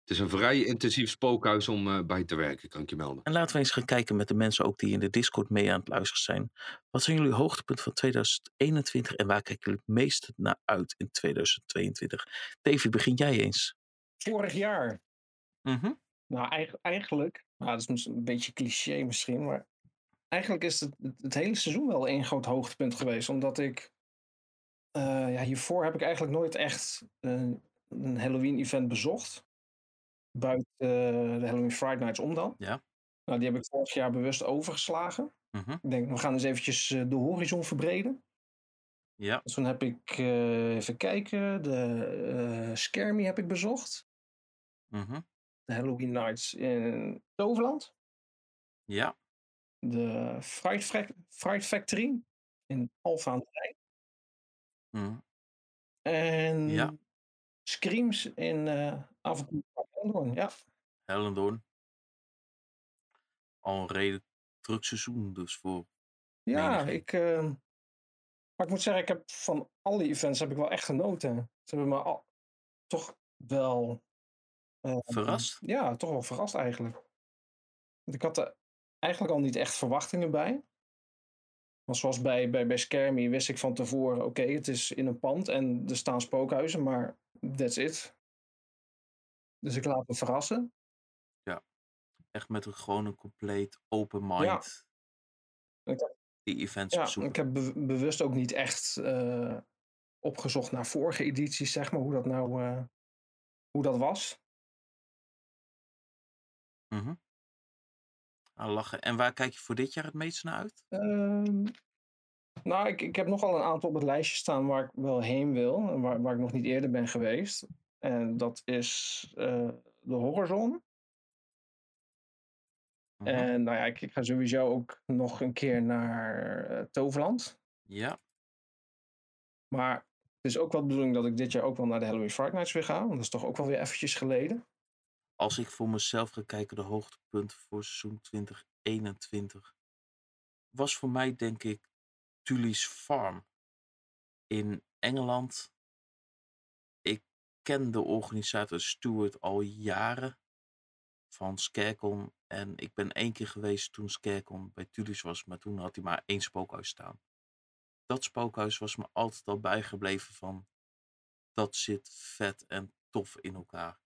Het is een vrij intensief spookhuis om uh, bij te werken, kan ik je melden. En laten we eens gaan kijken met de mensen ook die in de Discord mee aan het luisteren zijn. Wat zijn jullie hoogtepunten van 2021 en waar kijken jullie het meest naar uit in 2022? Davy, begin jij eens. Vorig jaar? Mm -hmm. Nou, eigenlijk, nou, dat is een beetje cliché misschien, maar eigenlijk is het, het hele seizoen wel één groot hoogtepunt geweest. Omdat ik, ja, hiervoor heb ik eigenlijk nooit echt uh, een Halloween-event bezocht buiten uh, de Halloween Friday Nights om dan. Ja. Nou, die heb ik vorig jaar bewust overgeslagen. Mm -hmm. Ik denk, we gaan eens eventjes uh, de horizon verbreden. Ja. Dus toen heb ik, uh, even kijken, de Scare Me heb ik bezocht. Mm -hmm. De Halloween Nights in Toverland. Ja. De Fright, Fright Factory in Alphen aan de Rijn. Mm. En ja. Screams in Avontuur Hellendoorn, ja. Hellendoorn. Al een redelijk druk seizoen dus voor. Ja, ik. Uh, maar ik moet zeggen, ik heb van alle events heb ik wel echt genoten. Ze hebben me al, toch wel. Uh, verrast? Ja, toch wel verrast eigenlijk. Want ik had er eigenlijk al niet echt verwachtingen bij. Maar zoals bij, bij, bij wist ik van tevoren: oké, okay, het is in een pand en er staan spookhuizen, maar that's it. Dus ik laat me verrassen. Ja, echt met een gewoon een compleet open mind. Ja. Heb, die events ja, bezoeken. ik heb be bewust ook niet echt uh, opgezocht naar vorige edities, zeg maar, hoe dat nou uh, hoe dat was. Mm -hmm. Nou, lachen. En waar kijk je voor dit jaar het meest naar uit? Uh, nou, ik, ik heb nogal een aantal op het lijstje staan waar ik wel heen wil. En waar, waar ik nog niet eerder ben geweest. En dat is uh, de Horrorzone. Mhm. En nou ja, ik, ik, ga sowieso ook nog een keer naar uh, Toverland. Ja. Maar het is ook wel de bedoeling dat ik dit jaar ook wel naar de Halloween Fright Nights weer ga. Want dat is toch ook wel weer eventjes geleden. Als ik voor mezelf ga kijken, de hoogtepunt voor seizoen 2021 was voor mij denk ik Tully's Farm in Engeland ken de organisator Stuart al jaren van Scarecon. En ik ben één keer geweest toen Scarecon bij Tulis was, maar toen had hij maar één spookhuis staan. Dat spookhuis was me altijd al bijgebleven van, dat zit vet en tof in elkaar.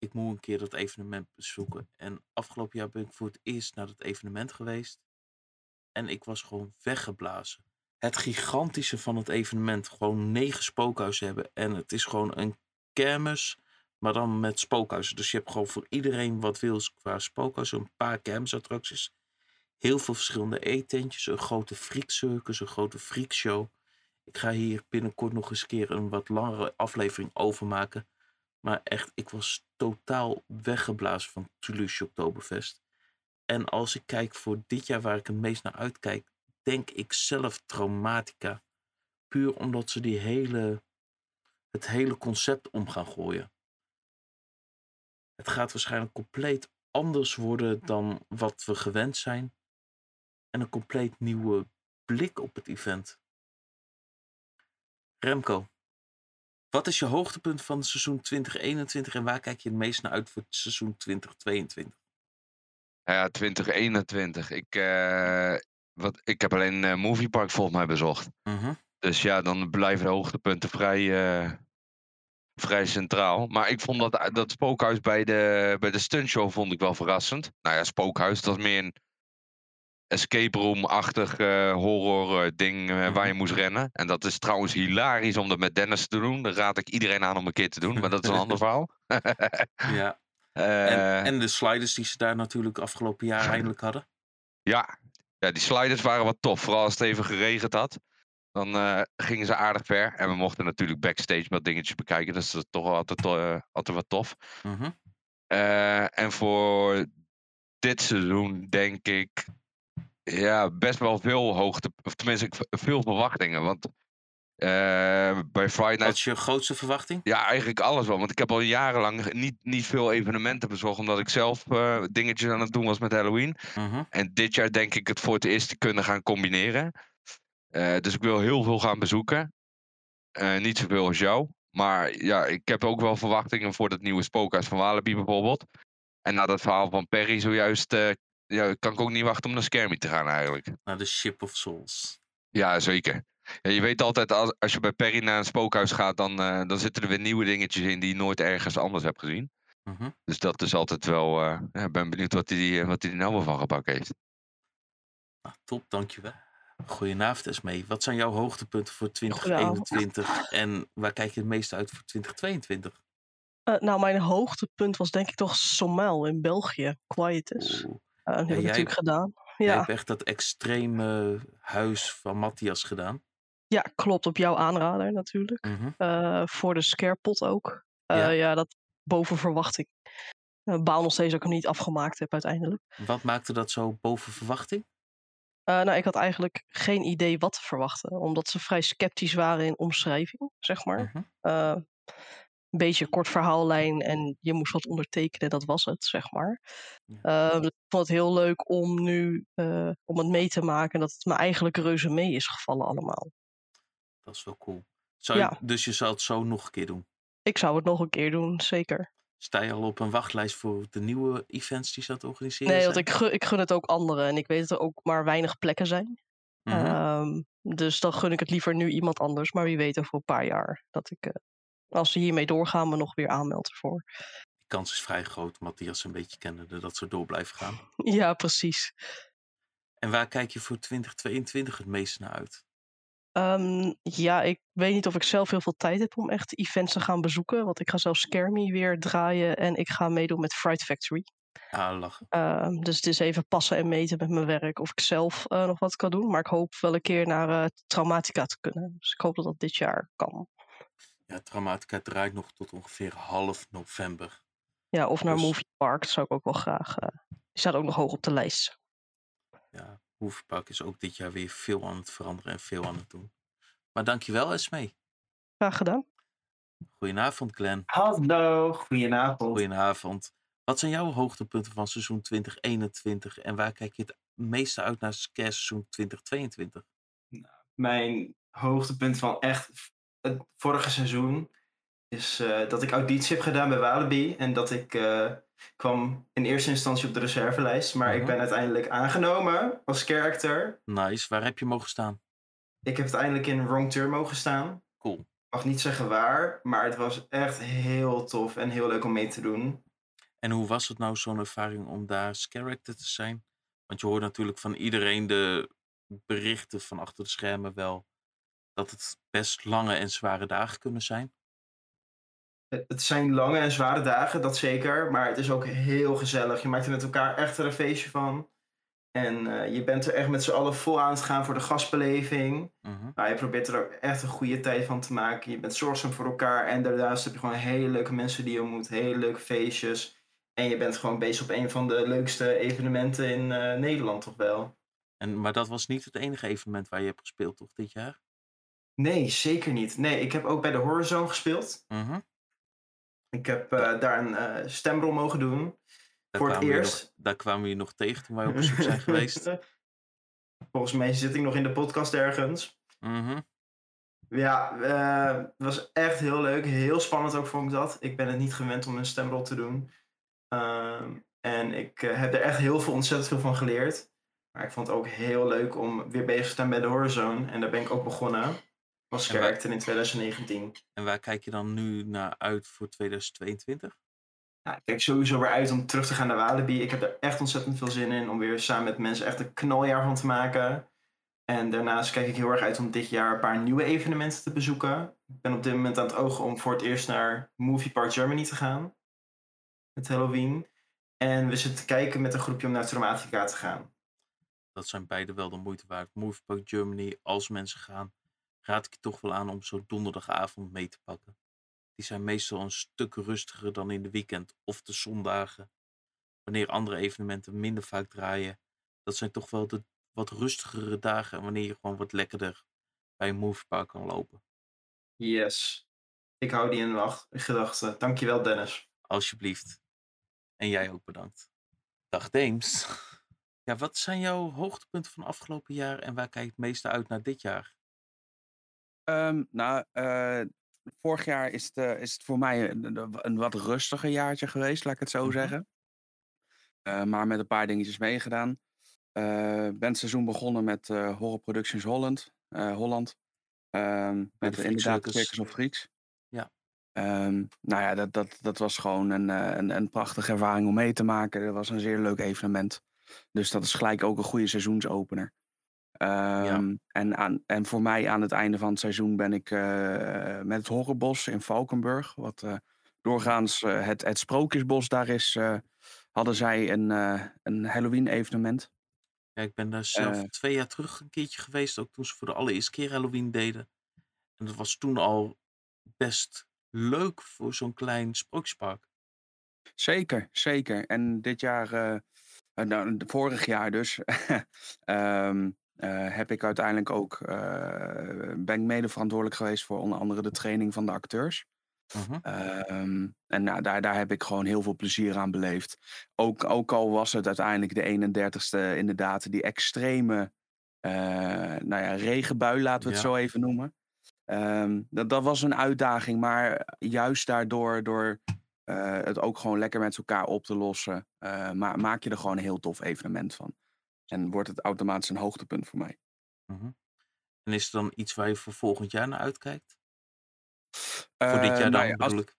Ik moet een keer dat evenement bezoeken. En afgelopen jaar ben ik voor het eerst naar dat evenement geweest. En ik was gewoon weggeblazen. Het gigantische van het evenement, gewoon negen spookhuizen hebben. En het is gewoon een kermis maar dan met spookhuizen. Dus je hebt gewoon voor iedereen wat wil qua spookhuizen. Een paar kermisattracties. Heel veel verschillende eetentjes. Een grote freakcircus. Een grote freakshow. Ik ga hier binnenkort nog eens een keer een wat langere aflevering over maken. Maar echt, ik was totaal weggeblazen van Toulouse Oktoberfest. En als ik kijk voor dit jaar waar ik het meest naar uitkijk, denk ik zelf Traumatica. Puur omdat ze die hele, het hele concept om gaan gooien. Het gaat waarschijnlijk compleet anders worden dan wat we gewend zijn. En een compleet nieuwe blik op het event. Remco, wat is je hoogtepunt van seizoen 2021 en waar kijk je het meest naar uit voor het seizoen 2022? Ja, 2021. Ik, uh, wat, ik heb alleen uh, Movie Park volgens mij bezocht. Mhm. Dus ja, dan blijven de hoogtepunten vrij, uh, vrij centraal. Maar ik vond dat, dat spookhuis bij de, bij de stuntshow vond ik wel verrassend. Nou ja, spookhuis, dat is meer een escape room-achtig uh, horror uh, ding uh, waar je moest rennen. En dat is trouwens hilarisch om dat met Dennis te doen. Dat raad ik iedereen aan om een keer te doen, maar dat is een ander verhaal. ja. En, en, de sliders die ze daar natuurlijk afgelopen jaar eindelijk hadden. Ja. ja, die sliders waren wat tof. Vooral als het even geregend had. Dan gingen ze aardig ver. En we mochten natuurlijk backstage wat dingetjes bekijken. Dus dat is toch altijd, altijd wat tof. -hmm. en voor dit seizoen denk ik ja, best wel veel hoogte, of tenminste veel verwachtingen. Want uh, bij Friday Night... Wat is je grootste verwachting? Ja, eigenlijk alles wel. Want ik heb al jarenlang niet, niet veel evenementen bezocht, omdat ik zelf uh, dingetjes aan het doen was met Halloween. Uh -huh. En dit jaar denk ik het voor het eerst te kunnen gaan combineren. Uh, dus ik wil heel veel gaan bezoeken. niet zoveel als jou. Maar ja, ik heb ook wel verwachtingen voor dat nieuwe spookhuis van Walibi bijvoorbeeld. En na dat verhaal van Perry zojuist ja, kan ik ook niet wachten om naar Skermie te gaan eigenlijk. Naar de Ship of Souls. Ja, zeker. Ja, je weet altijd, als, als je bij Perry naar een spookhuis gaat, dan, uh, dan zitten er weer nieuwe dingetjes in die je nooit ergens anders hebt gezien. -huh. Dus dat is altijd wel, uh, ja, ben benieuwd wat hij wat die nou wel van gebakken heeft. Ah, top, dankjewel. Goedenavond Esmee. Wat zijn jouw hoogtepunten voor 2021 en waar kijk je het meest uit voor 2022? Uh, nou, mijn hoogtepunt was denk ik toch Sommel in België, Quietus. Oeh. Uh, dat heb ik jij, natuurlijk gedaan. jij Ja. hebt echt dat extreme huis van Matthias gedaan. ja, klopt. Op jouw aanrader natuurlijk. Mhm. Eh, voor de scarepot ook. Eh, Ja. ja. dat boven verwachting. Uh, baal nog steeds dat ik hem niet afgemaakt heb uiteindelijk. Wat maakte dat zo boven verwachting? Eh, nou, ik had eigenlijk geen idee wat te verwachten. Omdat ze vrij sceptisch waren in omschrijving, zeg maar. Mhm. Eh, een beetje kort verhaallijn en je moest wat ondertekenen, dat was het, zeg maar. Ja. Uh, dus ik vond het heel leuk om nu uh, om het mee te maken dat het me eigenlijk reuze mee is gevallen allemaal. Dat is wel cool. Zou je. Dus je zou het zo nog een keer doen? Ik zou het nog een keer doen, zeker. Sta je al op een wachtlijst voor de nieuwe events die ze het organiseren Nee, want ik gun, ik gun het ook anderen en ik weet dat er ook maar weinig plekken zijn. Mhm. Um, dus dan gun ik het liever nu iemand anders, maar wie weet over een paar jaar dat ik, uh, als ze hiermee doorgaan, me nog weer aanmeld ervoor. Die kans is vrij groot, Matthias een beetje kennende, dat ze door blijven gaan. Ja, precies. En waar kijk je voor 2022 het meest naar uit? Um, ja, ik weet niet of ik zelf heel veel tijd heb om echt events te gaan bezoeken. Want ik ga zelf Me weer draaien en ik ga meedoen met Fright Factory. Ah, lachen. Uh, dus het is even passen en meten met mijn werk of ik zelf uh, nog wat kan doen. Maar ik hoop wel een keer naar uh, Traumatica te kunnen. Dus ik hoop dat dat dit jaar kan. Ja, Traumatica draait nog tot ongeveer half november. Ja, of naar Dus- Movie Park. Dat zou ik ook wel graag. eh, die staat ook nog hoog op de lijst. Ja, Hoevenpark is ook dit jaar weer veel aan het veranderen en veel aan het doen. Maar dankjewel, Esmee. Graag gedaan. Goedenavond, Glenn. Hallo, goedenavond. Goedenavond. Wat zijn jouw hoogtepunten van seizoen 2021 en waar kijk je het meeste uit naar seizoen 2022? Mijn hoogtepunt van echt het vorige seizoen is dat ik auditie heb gedaan bij Walibi. En dat ik kwam in eerste instantie op de reservelijst. Maar ik ben uiteindelijk aangenomen als character. Nice. Waar heb je mogen staan? Ik heb uiteindelijk in Wrong Turn mogen staan. Cool. Ik mag niet zeggen waar, maar het was echt heel tof en heel leuk om mee te doen. En hoe was het nou zo'n ervaring om daar character te zijn? Want je hoort natuurlijk van iedereen de berichten van achter de schermen wel dat het best lange en zware dagen kunnen zijn. Het zijn lange en zware dagen, dat zeker. Maar het is ook heel gezellig. Je maakt er met elkaar echt een feestje van. En uh, je bent er echt met z'n allen vol aan het gaan voor de gastbeleving. Mhm. Maar je probeert er ook echt een goede tijd van te maken. Je bent zorgzaam voor elkaar. En daarnaast heb je gewoon hele leuke mensen die je ontmoet. Hele leuke feestjes. En je bent gewoon bezig op een van de leukste evenementen in uh, Nederland, toch wel? En, maar dat was niet het enige evenement waar je hebt gespeeld, toch, dit jaar? Nee, zeker niet. Nee, ik heb ook bij de Horizon gespeeld. Mhm. Ik heb uh, daar een uh, stemrol mogen doen. Daar voor het eerst. Nog, daar kwamen we je nog tegen toen wij op bezoek zijn geweest. Volgens mij zit ik nog in de podcast ergens. Mhm. Ja, uh, het was echt heel leuk. Heel spannend ook vond ik dat. Ik ben het niet gewend om een stemrol te doen. Ehm, en ik heb er echt heel veel, ontzettend veel van geleerd. Maar ik vond het ook heel leuk om weer bezig te staan bij de Horizon. En daar ben ik ook begonnen. Als character in 2019. En waar kijk je dan nu naar uit voor 2022? Ja, ik kijk sowieso weer uit om terug te gaan naar Walibi. Ik heb er echt ontzettend veel zin in om weer samen met mensen echt een knaljaar van te maken. En daarnaast kijk ik heel erg uit om dit jaar een paar nieuwe evenementen te bezoeken. Ik ben op dit moment aan het ogen om voor het eerst naar Movie Park Germany te gaan. Met Halloween. En we zitten te kijken met een groepje om naar Traumatica te gaan. Dat zijn beide wel de moeite waard. Movie Park Germany, als mensen gaan, raad ik je toch wel aan om zo'n donderdagavond mee te pakken. Die zijn meestal een stuk rustiger dan in de weekend of de zondagen. Wanneer andere evenementen minder vaak draaien. Dat zijn toch wel de wat rustigere dagen wanneer je gewoon wat lekkerder bij een moviepark kan lopen. Yes. Ik hou die in wacht, gedachten. Dankjewel Dennis. Alsjeblieft. En jij ook bedankt. Dag Deems. Ja, wat zijn jouw hoogtepunten van afgelopen jaar en waar kijk je het meeste uit naar dit jaar? Um, nou, uh, vorig jaar is het, uh, is het voor mij een, een, wat rustiger jaartje geweest, laat ik het zo Mhm. zeggen. Uh, maar met een paar dingetjes meegedaan. ben het seizoen begonnen met Horror Productions Holland. Holland. Um, met de inderdaad. Circus of Freaks. Ja. Um, nou ja, dat, dat, dat was gewoon een, een, een prachtige ervaring om mee te maken. Dat was een zeer leuk evenement. Dus dat is gelijk ook een goede seizoensopener. Um, en, aan, en voor mij aan het einde van het seizoen ben ik uh, met het Horrorbos in Valkenburg, wat uh, doorgaans uh, het, het Sprookjesbos daar is, hadden zij een, een Halloween-evenement. Ja, ik ben daar zelf twee jaar terug een keertje geweest, ook toen ze voor de allereerste keer Halloween deden. En dat was toen al best leuk voor zo'n klein sprookjespark. Zeker, zeker. En dit jaar, nou, vorig jaar dus, um, Uh, heb ik uiteindelijk ook, uh, ben ik mede verantwoordelijk geweest voor onder andere de training van de acteurs. Mhm. Uh, en nou, daar, daar heb ik gewoon heel veel plezier aan beleefd. Ook, ook al was het uiteindelijk de 31ste inderdaad, die extreme nou ja, regenbui, laten we het Ja. zo even noemen. Um, dat, dat was een uitdaging, maar juist daardoor, door het ook gewoon lekker met elkaar op te lossen, ma maak je er gewoon een heel tof evenement van. En wordt het automatisch een hoogtepunt voor mij. Mhm. En is er dan iets waar je voor volgend jaar naar uitkijkt? voor dit jaar dan nou ja, bedoel als, ik.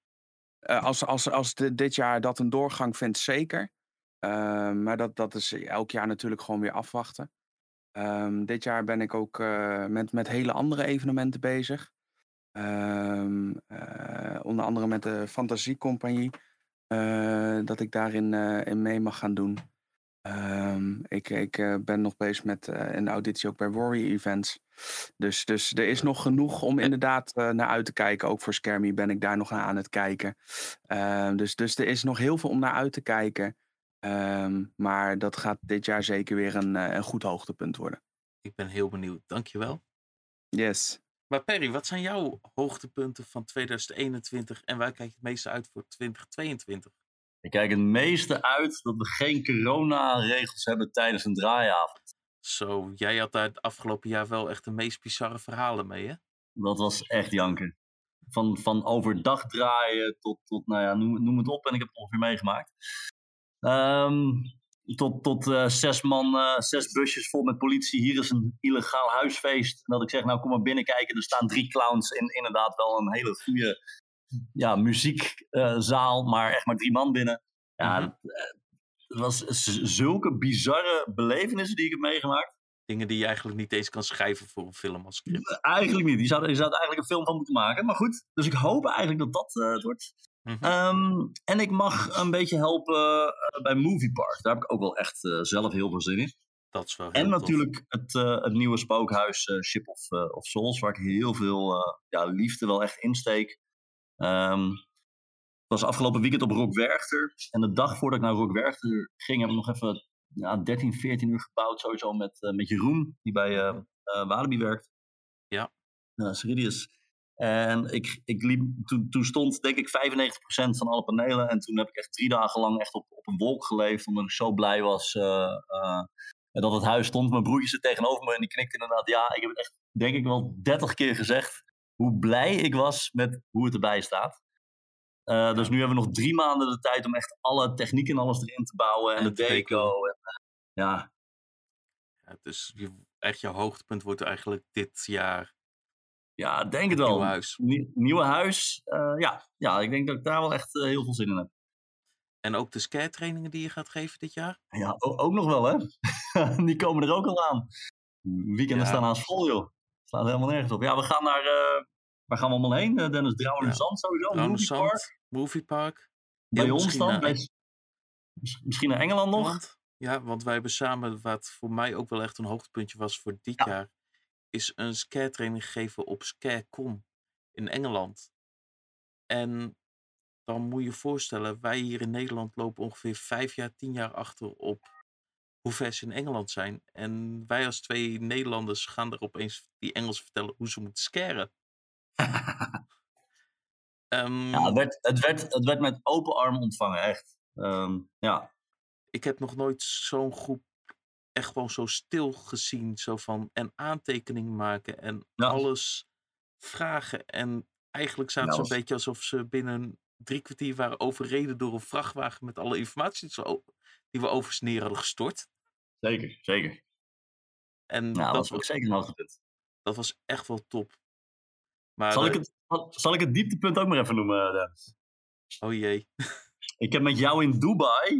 als, als, als de, dit jaar dat een doorgang vindt, zeker. Uh, maar dat, dat is elk jaar natuurlijk gewoon weer afwachten. Um, dit jaar ben ik ook uh, met, met hele andere evenementen bezig. Um, uh, onder andere met de Fantasiecompagnie. Dat ik daarin in mee mag gaan doen. Um, ik ik uh, ben nog bezig met uh, een auditie ook bij Worry Events. Dus, dus er is nog genoeg om inderdaad uh, naar uit te kijken. Ook voor Skermy ben ik daar nog naar aan het kijken. Uh, dus, dus er is nog heel veel om naar uit te kijken. Um, maar dat gaat dit jaar zeker weer een, een goed hoogtepunt worden. Ik ben heel benieuwd. Dankjewel. Yes. Maar Perry, wat zijn jouw hoogtepunten van 2021 en waar kijk je het meeste uit voor 2022? Ik kijk het meeste uit dat we geen coronaregels hebben tijdens een draaiavond. Zo, jij had daar het afgelopen jaar wel echt de meest bizarre verhalen mee, hè? Dat was echt janken. van, van overdag draaien tot, tot nou ja, noem, noem het op. En ik heb het ongeveer meegemaakt. Ehm, tot tot uh, zes man, uh, zes busjes vol met politie. Hier is een illegaal huisfeest. En dat ik zeg, nou kom maar binnenkijken. Er staan drie clowns in inderdaad wel een hele goede ja, muziekzaal. maar echt maar drie man binnen. Ja, mm -hmm. het was zulke bizarre belevenissen die ik heb meegemaakt. Dingen die je eigenlijk niet eens kan schrijven voor een film als script. Eigenlijk niet. Je zou, je zou er eigenlijk een film van moeten maken. Maar goed, dus ik hoop eigenlijk dat dat uh, het wordt. Mm -hmm. um, en ik mag een beetje helpen bij Movie Park. Daar heb ik ook wel echt uh, zelf heel veel zin in. Dat is wel en natuurlijk het, het, nieuwe spookhuis Ship of, of, Souls, waar ik heel veel ja, liefde wel echt insteek. Um, het was afgelopen weekend op Rock Werchter. En de dag voordat ik naar Rock Werchter ging, heb ik nog even ja, 13, 14 uur gebouwd. Sowieso met, uh, met Jeroen, die bij uh, uh, Walibi werkt. Ja. Ceridius. En ik, ik liep, toen, toen stond denk ik 95% van alle panelen. En toen heb ik echt drie dagen lang echt op, op een wolk geleefd. Omdat ik zo blij was dat het huis stond. Mijn broertje zit tegenover me en die knikt inderdaad. Ja, ik heb het echt denk ik wel 30 keer gezegd. Hoe blij ik was met hoe het erbij staat. Uh, dus nu hebben we nog drie maanden de tijd om echt alle techniek en alles erin te bouwen. En, en de deco. En, uh, ja. ja. Dus je, echt jouw hoogtepunt wordt eigenlijk dit jaar. Ja, denk het wel. Nieuwe huis. Nie, nieuwe huis. Uh, ja. ja, ik denk dat ik daar wel echt heel veel zin in heb. En ook de scare trainingen die je gaat geven dit jaar? Ja, ook nog wel hè. die komen er ook al aan. Weekenden ja. staan aan vol joh. Staat helemaal nergens op. Ja, we gaan naar Waar gaan we allemaal heen, Dennis? Drouwen ja. Zand sowieso? Movie Park? Movie Park. Bij ja, ons dan? Naar... Bij... Misschien naar Engeland nog? Want, ja, want wij hebben samen, wat voor mij ook wel echt een hoogtepuntje was voor dit ja. jaar, is een scare training gegeven op Scarecom in Engeland. En dan moet je je voorstellen, wij hier in Nederland lopen ongeveer vijf jaar, tien jaar achter op hoe ver ze in Engeland zijn. En wij als twee Nederlanders gaan er opeens die Engels vertellen hoe ze moeten scaren. um, ja, het, werd, het, werd, het werd met open arm ontvangen, echt. Um, ja. Ik heb nog nooit zo'n groep echt gewoon zo stil gezien. Zo van, en aantekening maken en ja. alles vragen. En eigenlijk zaten ze een beetje alsof ze binnen drie kwartier waren overreden door een vrachtwagen met alle informatie die we over ze neer hadden gestort. Zeker, zeker. En ja, dat, was ook zeker een hoogtepunt. Dat was echt wel top. Maar zal, ik het, zal ik het dieptepunt ook maar even noemen, Dennis? Oh jee. Ik heb met jou in Dubai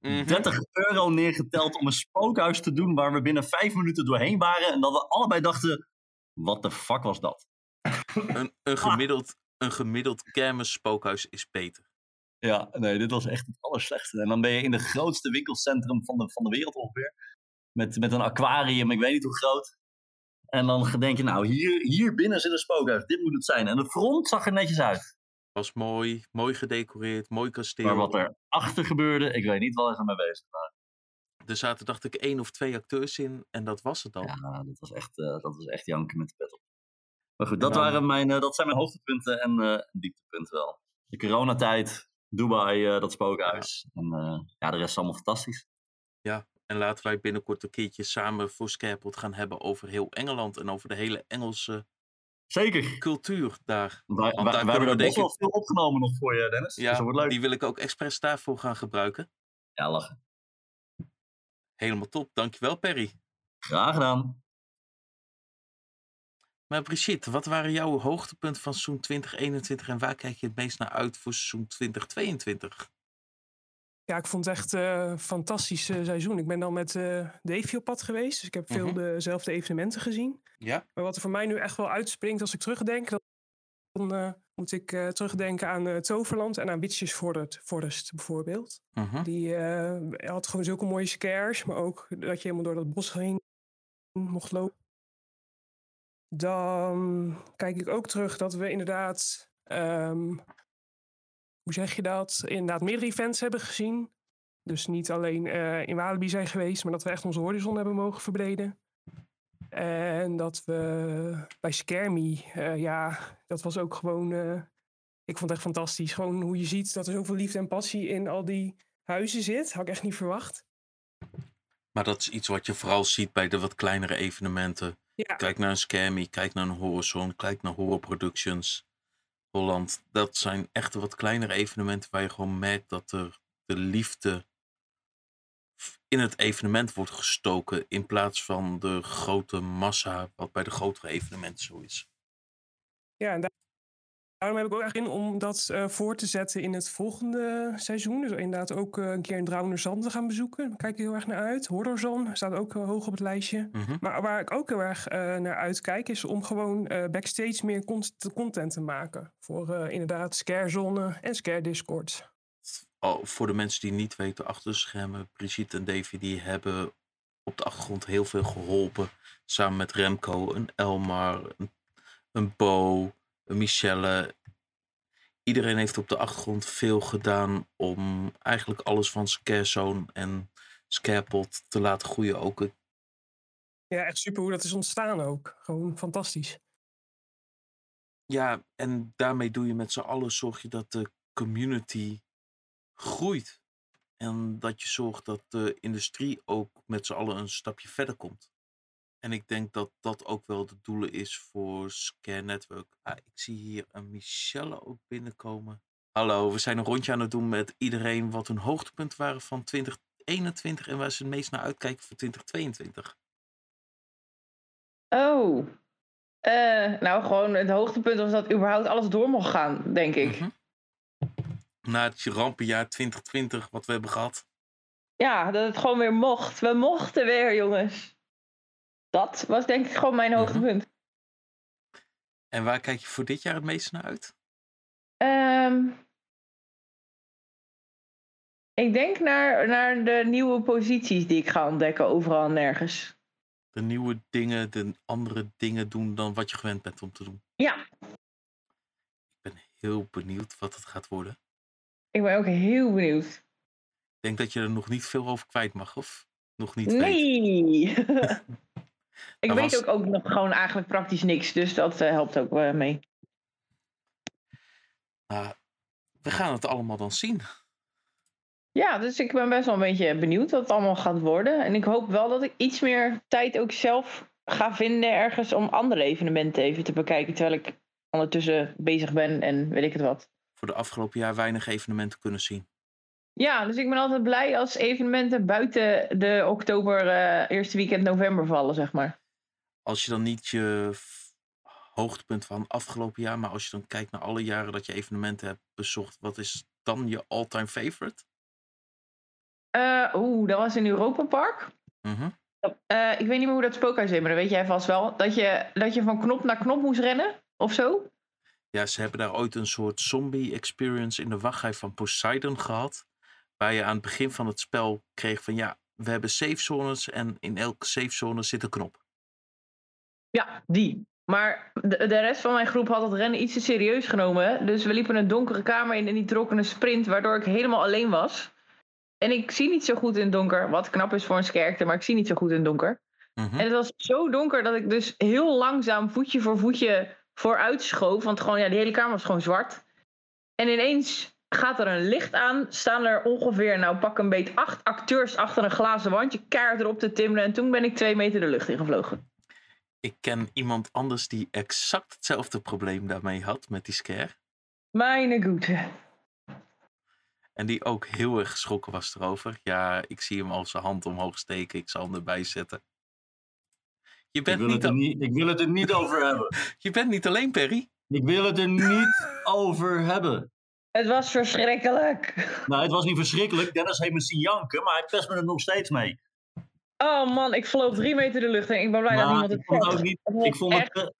mm -hmm. 30 euro neergeteld om een spookhuis te doen waar we binnen vijf minuten doorheen waren. En dat we allebei dachten, wat de fuck was dat? Een, een gemiddeld, een gemiddeld kermis spookhuis is beter. Ja, nee, dit was echt het allerslechtste. En dan ben je in het grootste winkelcentrum van de, van de wereld ongeveer. Met, met een aquarium, ik weet niet hoe groot. En dan denk je, nou, hier, hier binnen zit een spookhuis. Dit moet het zijn. En de front zag er netjes uit. Was mooi, mooi gedecoreerd, mooi kasteel. Maar wat er achter gebeurde, ik weet niet wat er mee bezig waren. Er zaten, dacht ik, één of twee acteurs in en dat was het dan. Ja, dat was echt, uh, dat was echt janken met de pet op. Maar goed, dat, waren mijn, uh, dat zijn mijn hoogtepunten en uh, dieptepunten wel. De coronatijd, Dubai, dat spookhuis. Ja. En ja, de rest is allemaal fantastisch. Ja, en laten wij binnenkort een keertje samen voor Scarepot gaan hebben over heel Engeland en over de hele Engelse Zeker. cultuur daar. Wij, wij, wij hebben er wel veel opgenomen nog voor je, Dennis. Ja, dus wordt leuk. die wil ik ook expres daarvoor gaan gebruiken. Ja, lachen. Helemaal top. Dankjewel, Perry. Graag gedaan. Maar Brigitte, wat waren jouw hoogtepunten van seizoen 2021 en waar kijk je het meest naar uit voor seizoen 2022? Ja, ik vond het echt een uh, fantastisch uh, seizoen. Ik ben dan met uh, Davy op pad geweest. Dus ik heb veel mm -hmm. dezelfde evenementen gezien. Ja. Maar wat er voor mij nu echt wel uitspringt als ik terugdenk... dan moet ik terugdenken aan Toverland en aan Witches Forest bijvoorbeeld. Mm -hmm. Die had gewoon zulke mooie scares. Maar ook dat je helemaal door dat bos heen mocht lopen. Dan kijk ik ook terug dat we inderdaad... Um, hoe zeg je dat, inderdaad meerdere events hebben gezien. Dus niet alleen uh, in Walibi zijn geweest, maar dat we echt onze horizon hebben mogen verbreden. En dat we bij Me, uh, ja, dat was ook gewoon, uh, ik vond het echt fantastisch. Gewoon hoe je ziet dat er zoveel liefde en passie in al die huizen zit. Had ik echt niet verwacht. Maar dat is iets wat je vooral ziet bij de wat kleinere evenementen. Ja. Kijk naar een Scare Me, kijk naar een Horizon, kijk naar Horror Productions Holland. Dat zijn echt wat kleinere evenementen waar je gewoon merkt dat er de liefde in het evenement wordt gestoken in plaats van de grote massa wat bij de grotere evenementen zo is. Ja, en daarom heb ik ook echt in om dat uh, voor te zetten in het volgende seizoen. Dus inderdaad ook uh, een keer een Drauner Zand te gaan bezoeken. Daar kijk ik heel erg naar uit. Horrorzone staat ook uh, hoog op het lijstje. Mhm. Maar waar ik ook heel erg naar uitkijk is om gewoon backstage meer content, te maken. Voor inderdaad Scarezone en Scare Discord. Oh, voor de mensen die niet weten, achter de schermen, Brigitte en Davy die hebben op de achtergrond heel veel geholpen. Samen met Remco, een Elmar, een, een Bo, Michelle. Iedereen heeft op de achtergrond veel gedaan om eigenlijk alles van Scarezone en Scarepot te laten groeien. Ook ja, echt super hoe dat is ontstaan ook. Gewoon fantastisch. Ja, en daarmee doe je met z'n allen, zorg je dat de community groeit. En dat je zorgt dat de industrie ook met z'n allen een stapje verder komt. En ik denk dat dat ook wel de doelen is voor Scare Network. Ah, ik zie hier een Michelle ook binnenkomen. Hallo, we zijn een rondje aan het doen met iedereen wat hun hoogtepunten waren van 2021 en waar ze het meest naar uitkijken voor 2022. Oh, uh, nou gewoon het hoogtepunt was dat überhaupt alles door mocht gaan, denk ik. Mhm. Na het rampenjaar 2020 wat we hebben gehad. Ja, dat het gewoon weer mocht. We mochten weer, jongens. Dat was denk ik gewoon mijn hoogtepunt. En waar kijk je voor dit jaar het meest naar uit? Ehm, ik denk naar, naar de nieuwe posities die ik ga ontdekken overal en nergens. De nieuwe dingen, de andere dingen doen dan wat je gewend bent om te doen. Ja, Ik ben heel benieuwd wat het gaat worden. ik ben ook heel benieuwd. Ik denk dat je er nog niet veel over kwijt mag, of nog niet. Nee! ik weet was- ook, ook nog gewoon eigenlijk praktisch niks, dus dat eh, helpt ook eh, mee. Maar we gaan het allemaal dan zien. Ja, dus ik ben best wel een beetje benieuwd wat het allemaal gaat worden. En ik hoop wel dat ik iets meer tijd ook zelf ga vinden ergens om andere evenementen even te bekijken. Terwijl ik ondertussen bezig ben en weet ik het wat. Voor de afgelopen jaar weinig evenementen kunnen zien. Ja, dus ik ben altijd blij als evenementen buiten de oktober, eh, eerste weekend november vallen, zeg maar. Als je dan niet je hoogtepunt van afgelopen jaar, maar als je dan kijkt naar alle jaren dat je evenementen hebt bezocht, wat is dan je all-time favorite? Eh, Oeh, dat was in Europa Park. Mhm. Eh, ik weet niet meer hoe dat spookhuis heet, maar dat weet jij vast wel. Dat je, dat je van knop naar knop moest rennen, of zo? Ja, ze hebben daar ooit een soort zombie experience in de wachtrij van Poseidon gehad. Waar je aan het begin van het spel kreeg van ja, we hebben safe zones en in elke safe zone zit een knop. Ja, die. Maar de, de rest van mijn groep had het rennen iets te serieus genomen. Dus we liepen een donkere kamer in en die trokken een sprint, waardoor ik helemaal alleen was. En ik zie niet zo goed in het donker, wat knap is voor een skerkte, maar ik zie niet zo goed in het donker. Mhm. En het was zo donker dat ik dus heel langzaam voetje voor voetje vooruit schoof. Want gewoon, ja, die hele kamer was gewoon zwart. En ineens gaat er een licht aan. Staan er ongeveer, nou pak een beet, acht acteurs achter een glazen wandje. Kaart erop te timmeren. En toen ben ik twee meter de lucht ingevlogen. Ik ken iemand anders die exact hetzelfde probleem daarmee had met die scare. Mijn goede. En die ook heel erg geschrokken was erover. Ja, ik zie hem al zijn hand omhoog steken. Ik zal hem erbij zetten. Je Ik bent, wil, niet, het er al- niet, ik wil het er niet over hebben. je bent niet alleen, Perry. Ik wil het er niet over hebben. Het was verschrikkelijk. Nou, het was niet verschrikkelijk. Dennis heeft me zien janken, maar hij pest me er nog steeds mee. Oh man, ik vloog drie meter de lucht in. Ik ben blij dat niemand het ik vond ook niet. Ik vond echt- het.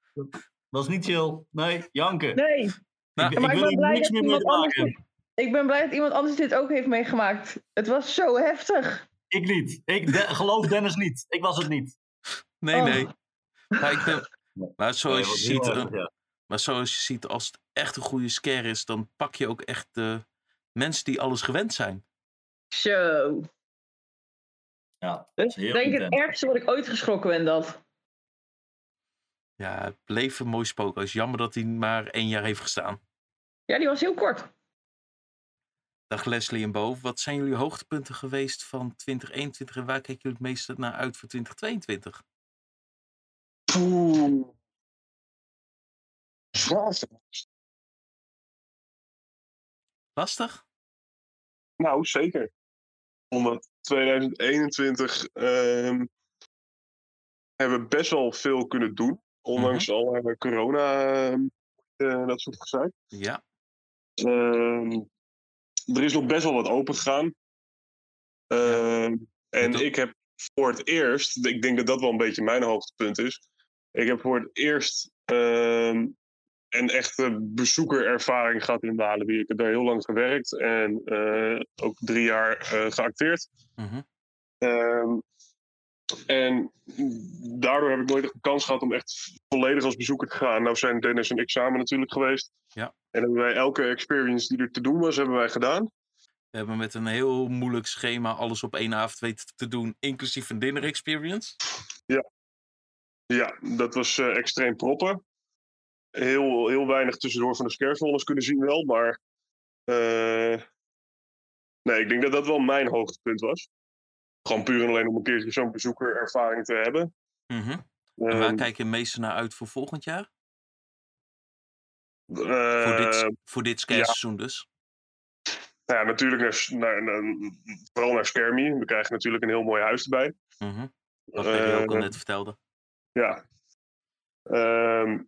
was niet chill. Nee, janken. Nee. Nou, ik, maar ik ik wil ben blij niks dat meer mee maken. Ik ben blij dat iemand anders dit ook heeft meegemaakt. Het was zo heftig. Ik niet. Ik de- geloof Dennis niet. Ik was het niet. Nee, Oh. nee. Maar, ik ben, maar, Nee, zoals je ziet. Maar zoals je ziet, als het echt een goede scare is, dan pak je ook echt de mensen die alles gewend zijn. Zo. Ja, dat Dus is heel ik denk het ergste wat ik ooit geschrokken ben dat. Ja, het bleef een mooi spookhuis. Jammer dat hij maar één jaar heeft gestaan. Ja, die was heel kort. Dag Leslie en Bo, wat zijn jullie hoogtepunten geweest van 2021 en waar kijken jullie het meeste naar uit voor 2022? Poeh. Lastig? Nou, zeker. Omdat 2021 ehm, hebben we best wel veel kunnen doen. Ondanks Mhm. al alle corona, eh, dat soort gezeik. Ja. Ehm, er is nog best wel wat open gegaan. En ik heb voor het eerst, ik denk dat dat wel een beetje mijn hoogtepunt is. Ik heb voor het eerst een echte bezoekerervaring gehad in Walibi. Ik heb daar heel lang gewerkt en eh, ook drie jaar eh, geacteerd. Mhm. Ehm, en daardoor heb ik nooit echt de kans gehad om echt volledig als bezoeker te gaan. Nou zijn Dennis en ik samen natuurlijk geweest. Ja. En hebben wij elke experience die er te doen was, hebben wij gedaan. We hebben met een heel moeilijk schema alles op één avond weten te doen, inclusief een dinner experience. Ja, ja dat was eh, extreem proppen. Heel, heel weinig tussendoor van de scarezones kunnen zien wel, maar... eh, nee, ik denk dat dat wel mijn hoogtepunt was. Gewoon puur en alleen om een keertje zo'n bezoekerervaring te hebben. Mhm. En waar Ehm, kijk je meeste naar uit voor volgend jaar? voor eh, dit, voor dit seizoen dus. Nou ja, natuurlijk naar, naar, naar- vooral naar Skermie. We krijgen natuurlijk een heel mooi huis erbij. Mhm. Wat Perry ook al Eh, net vertelde. Ja. Ehm,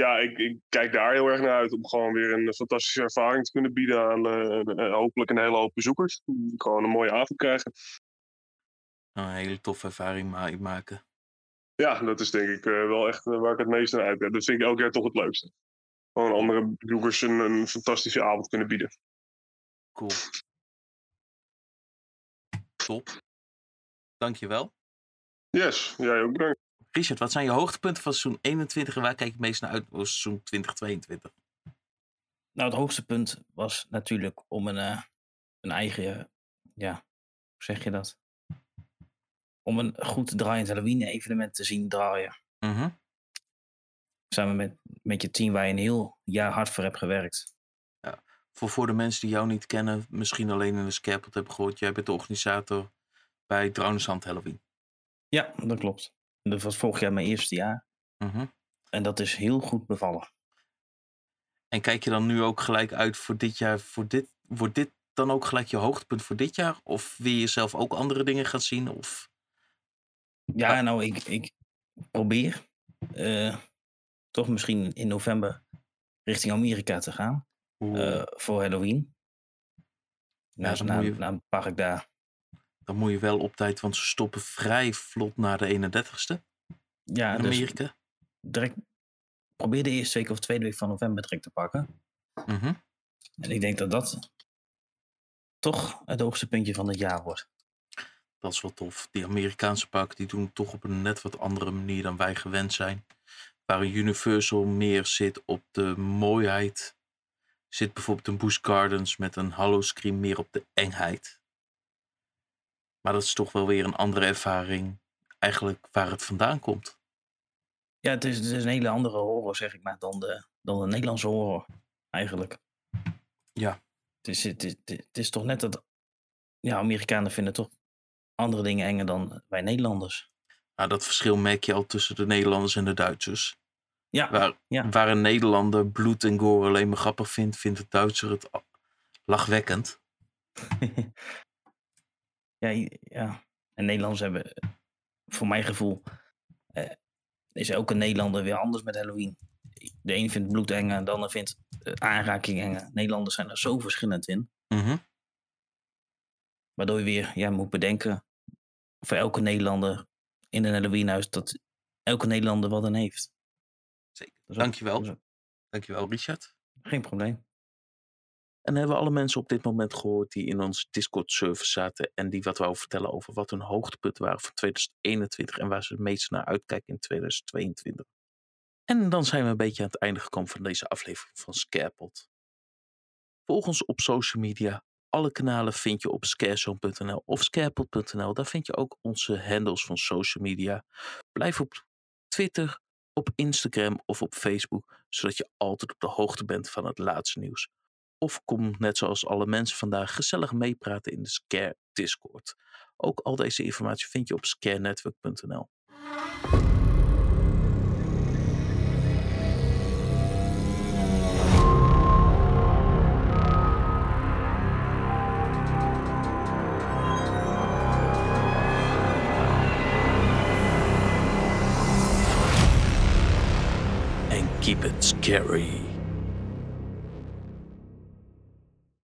ja, ik, ik kijk daar heel erg naar uit om gewoon weer een fantastische ervaring te kunnen bieden aan eh, eh, hopelijk een hele hoop bezoekers. Die gewoon een mooie avond krijgen. Een hele toffe ervaring ma- maken. Ja, dat is denk ik eh, wel echt waar ik het meest naar uitkijk. Dat vind ik elk jaar toch het leukste. Gewoon andere bezoekers een, een fantastische avond kunnen bieden. Cool. Top. Dankjewel. Yes, jij ook bedankt. Richard, wat zijn je hoogtepunten van seizoen 21 en waar kijk je het meest naar uit voor seizoen 2022? Nou, het hoogste punt was natuurlijk om een, eh, een eigen, ja, hoe zeg je dat? Om een goed draaiend Halloween-evenement te zien draaien. Mhm. Samen met, met je team waar je een heel jaar hard voor hebt gewerkt. Voor, voor de mensen die jou niet kennen, misschien alleen in de Scarepot hebben gehoord. Jij bent de organisator bij Drouwensand Halloween. Ja, dat klopt. Dat was vorig jaar mijn eerste jaar. Mhm. En dat is heel goed bevallen. En kijk je dan nu ook gelijk uit voor dit jaar? Voor dit, wordt dit dan ook gelijk je hoogtepunt voor dit jaar? Of wil je zelf ook andere dingen gaan zien? Of... Ja, nou, ik, ik probeer eh, toch misschien in november richting Amerika te gaan. eh, voor Halloween. Naar, dan naar, je- naar een park daar. Dan moet je wel op tijd, want ze stoppen vrij vlot na de 31ste Ja, in dus Amerika. direct probeer de eerste week of tweede week van november direct te pakken. Mhm. En ik denk dat dat toch het hoogste puntje van het jaar wordt. Dat is wel tof. Die Amerikaanse parken die doen het toch op een net wat andere manier dan wij gewend zijn. Waar een Universal meer zit op de mooiheid, zit bijvoorbeeld een Busch Gardens met een Hollow Scream meer op de engheid. Maar dat is toch wel weer een andere ervaring, eigenlijk waar het vandaan komt. Ja, het is, het is een hele andere horror, zeg ik maar, dan de, dan de Nederlandse horror. Eigenlijk. Ja. Het is, het, is, het is toch net dat. Ja, Amerikanen vinden toch andere dingen enger dan wij Nederlanders. Nou, dat verschil merk je al tussen de Nederlanders en de Duitsers. Ja, Waar, ja. waar een Nederlander bloed en gore alleen maar grappig vindt, vindt de Duitser het lachwekkend. Ja, ja. En Nederlanders hebben, eh, voor mijn gevoel, eh, is elke Nederlander weer anders met Halloween. De een vindt bloed eng en de ander vindt eh, aanraking eng. Nederlanders zijn er zo verschillend in. Mhm. Waardoor je weer ja, moet bedenken voor elke Nederlander in een Halloweenhuis dat elke Nederlander wat aan heeft. Zeker. Dankjewel. Dankjewel, Richard. geen probleem. En hebben we alle mensen op dit moment gehoord die in onze Discord-server zaten en die wat wou vertellen over wat hun hoogtepunten waren van 2021 en waar ze het meest naar uitkijken in 2022. En dan zijn we een beetje aan het einde gekomen van deze aflevering van Scarepot. Volg ons op social media. Alle kanalen vind je op scarezone.nl of scarepot.nl. Daar vind je ook onze handles van social media. Blijf op Twitter, op Instagram of op Facebook, zodat je altijd op de hoogte bent van het laatste nieuws. Of kom, net zoals alle mensen vandaag, gezellig meepraten in de Scare Discord. Ook al deze informatie vind je op scarenetwork.nl. keep it scary.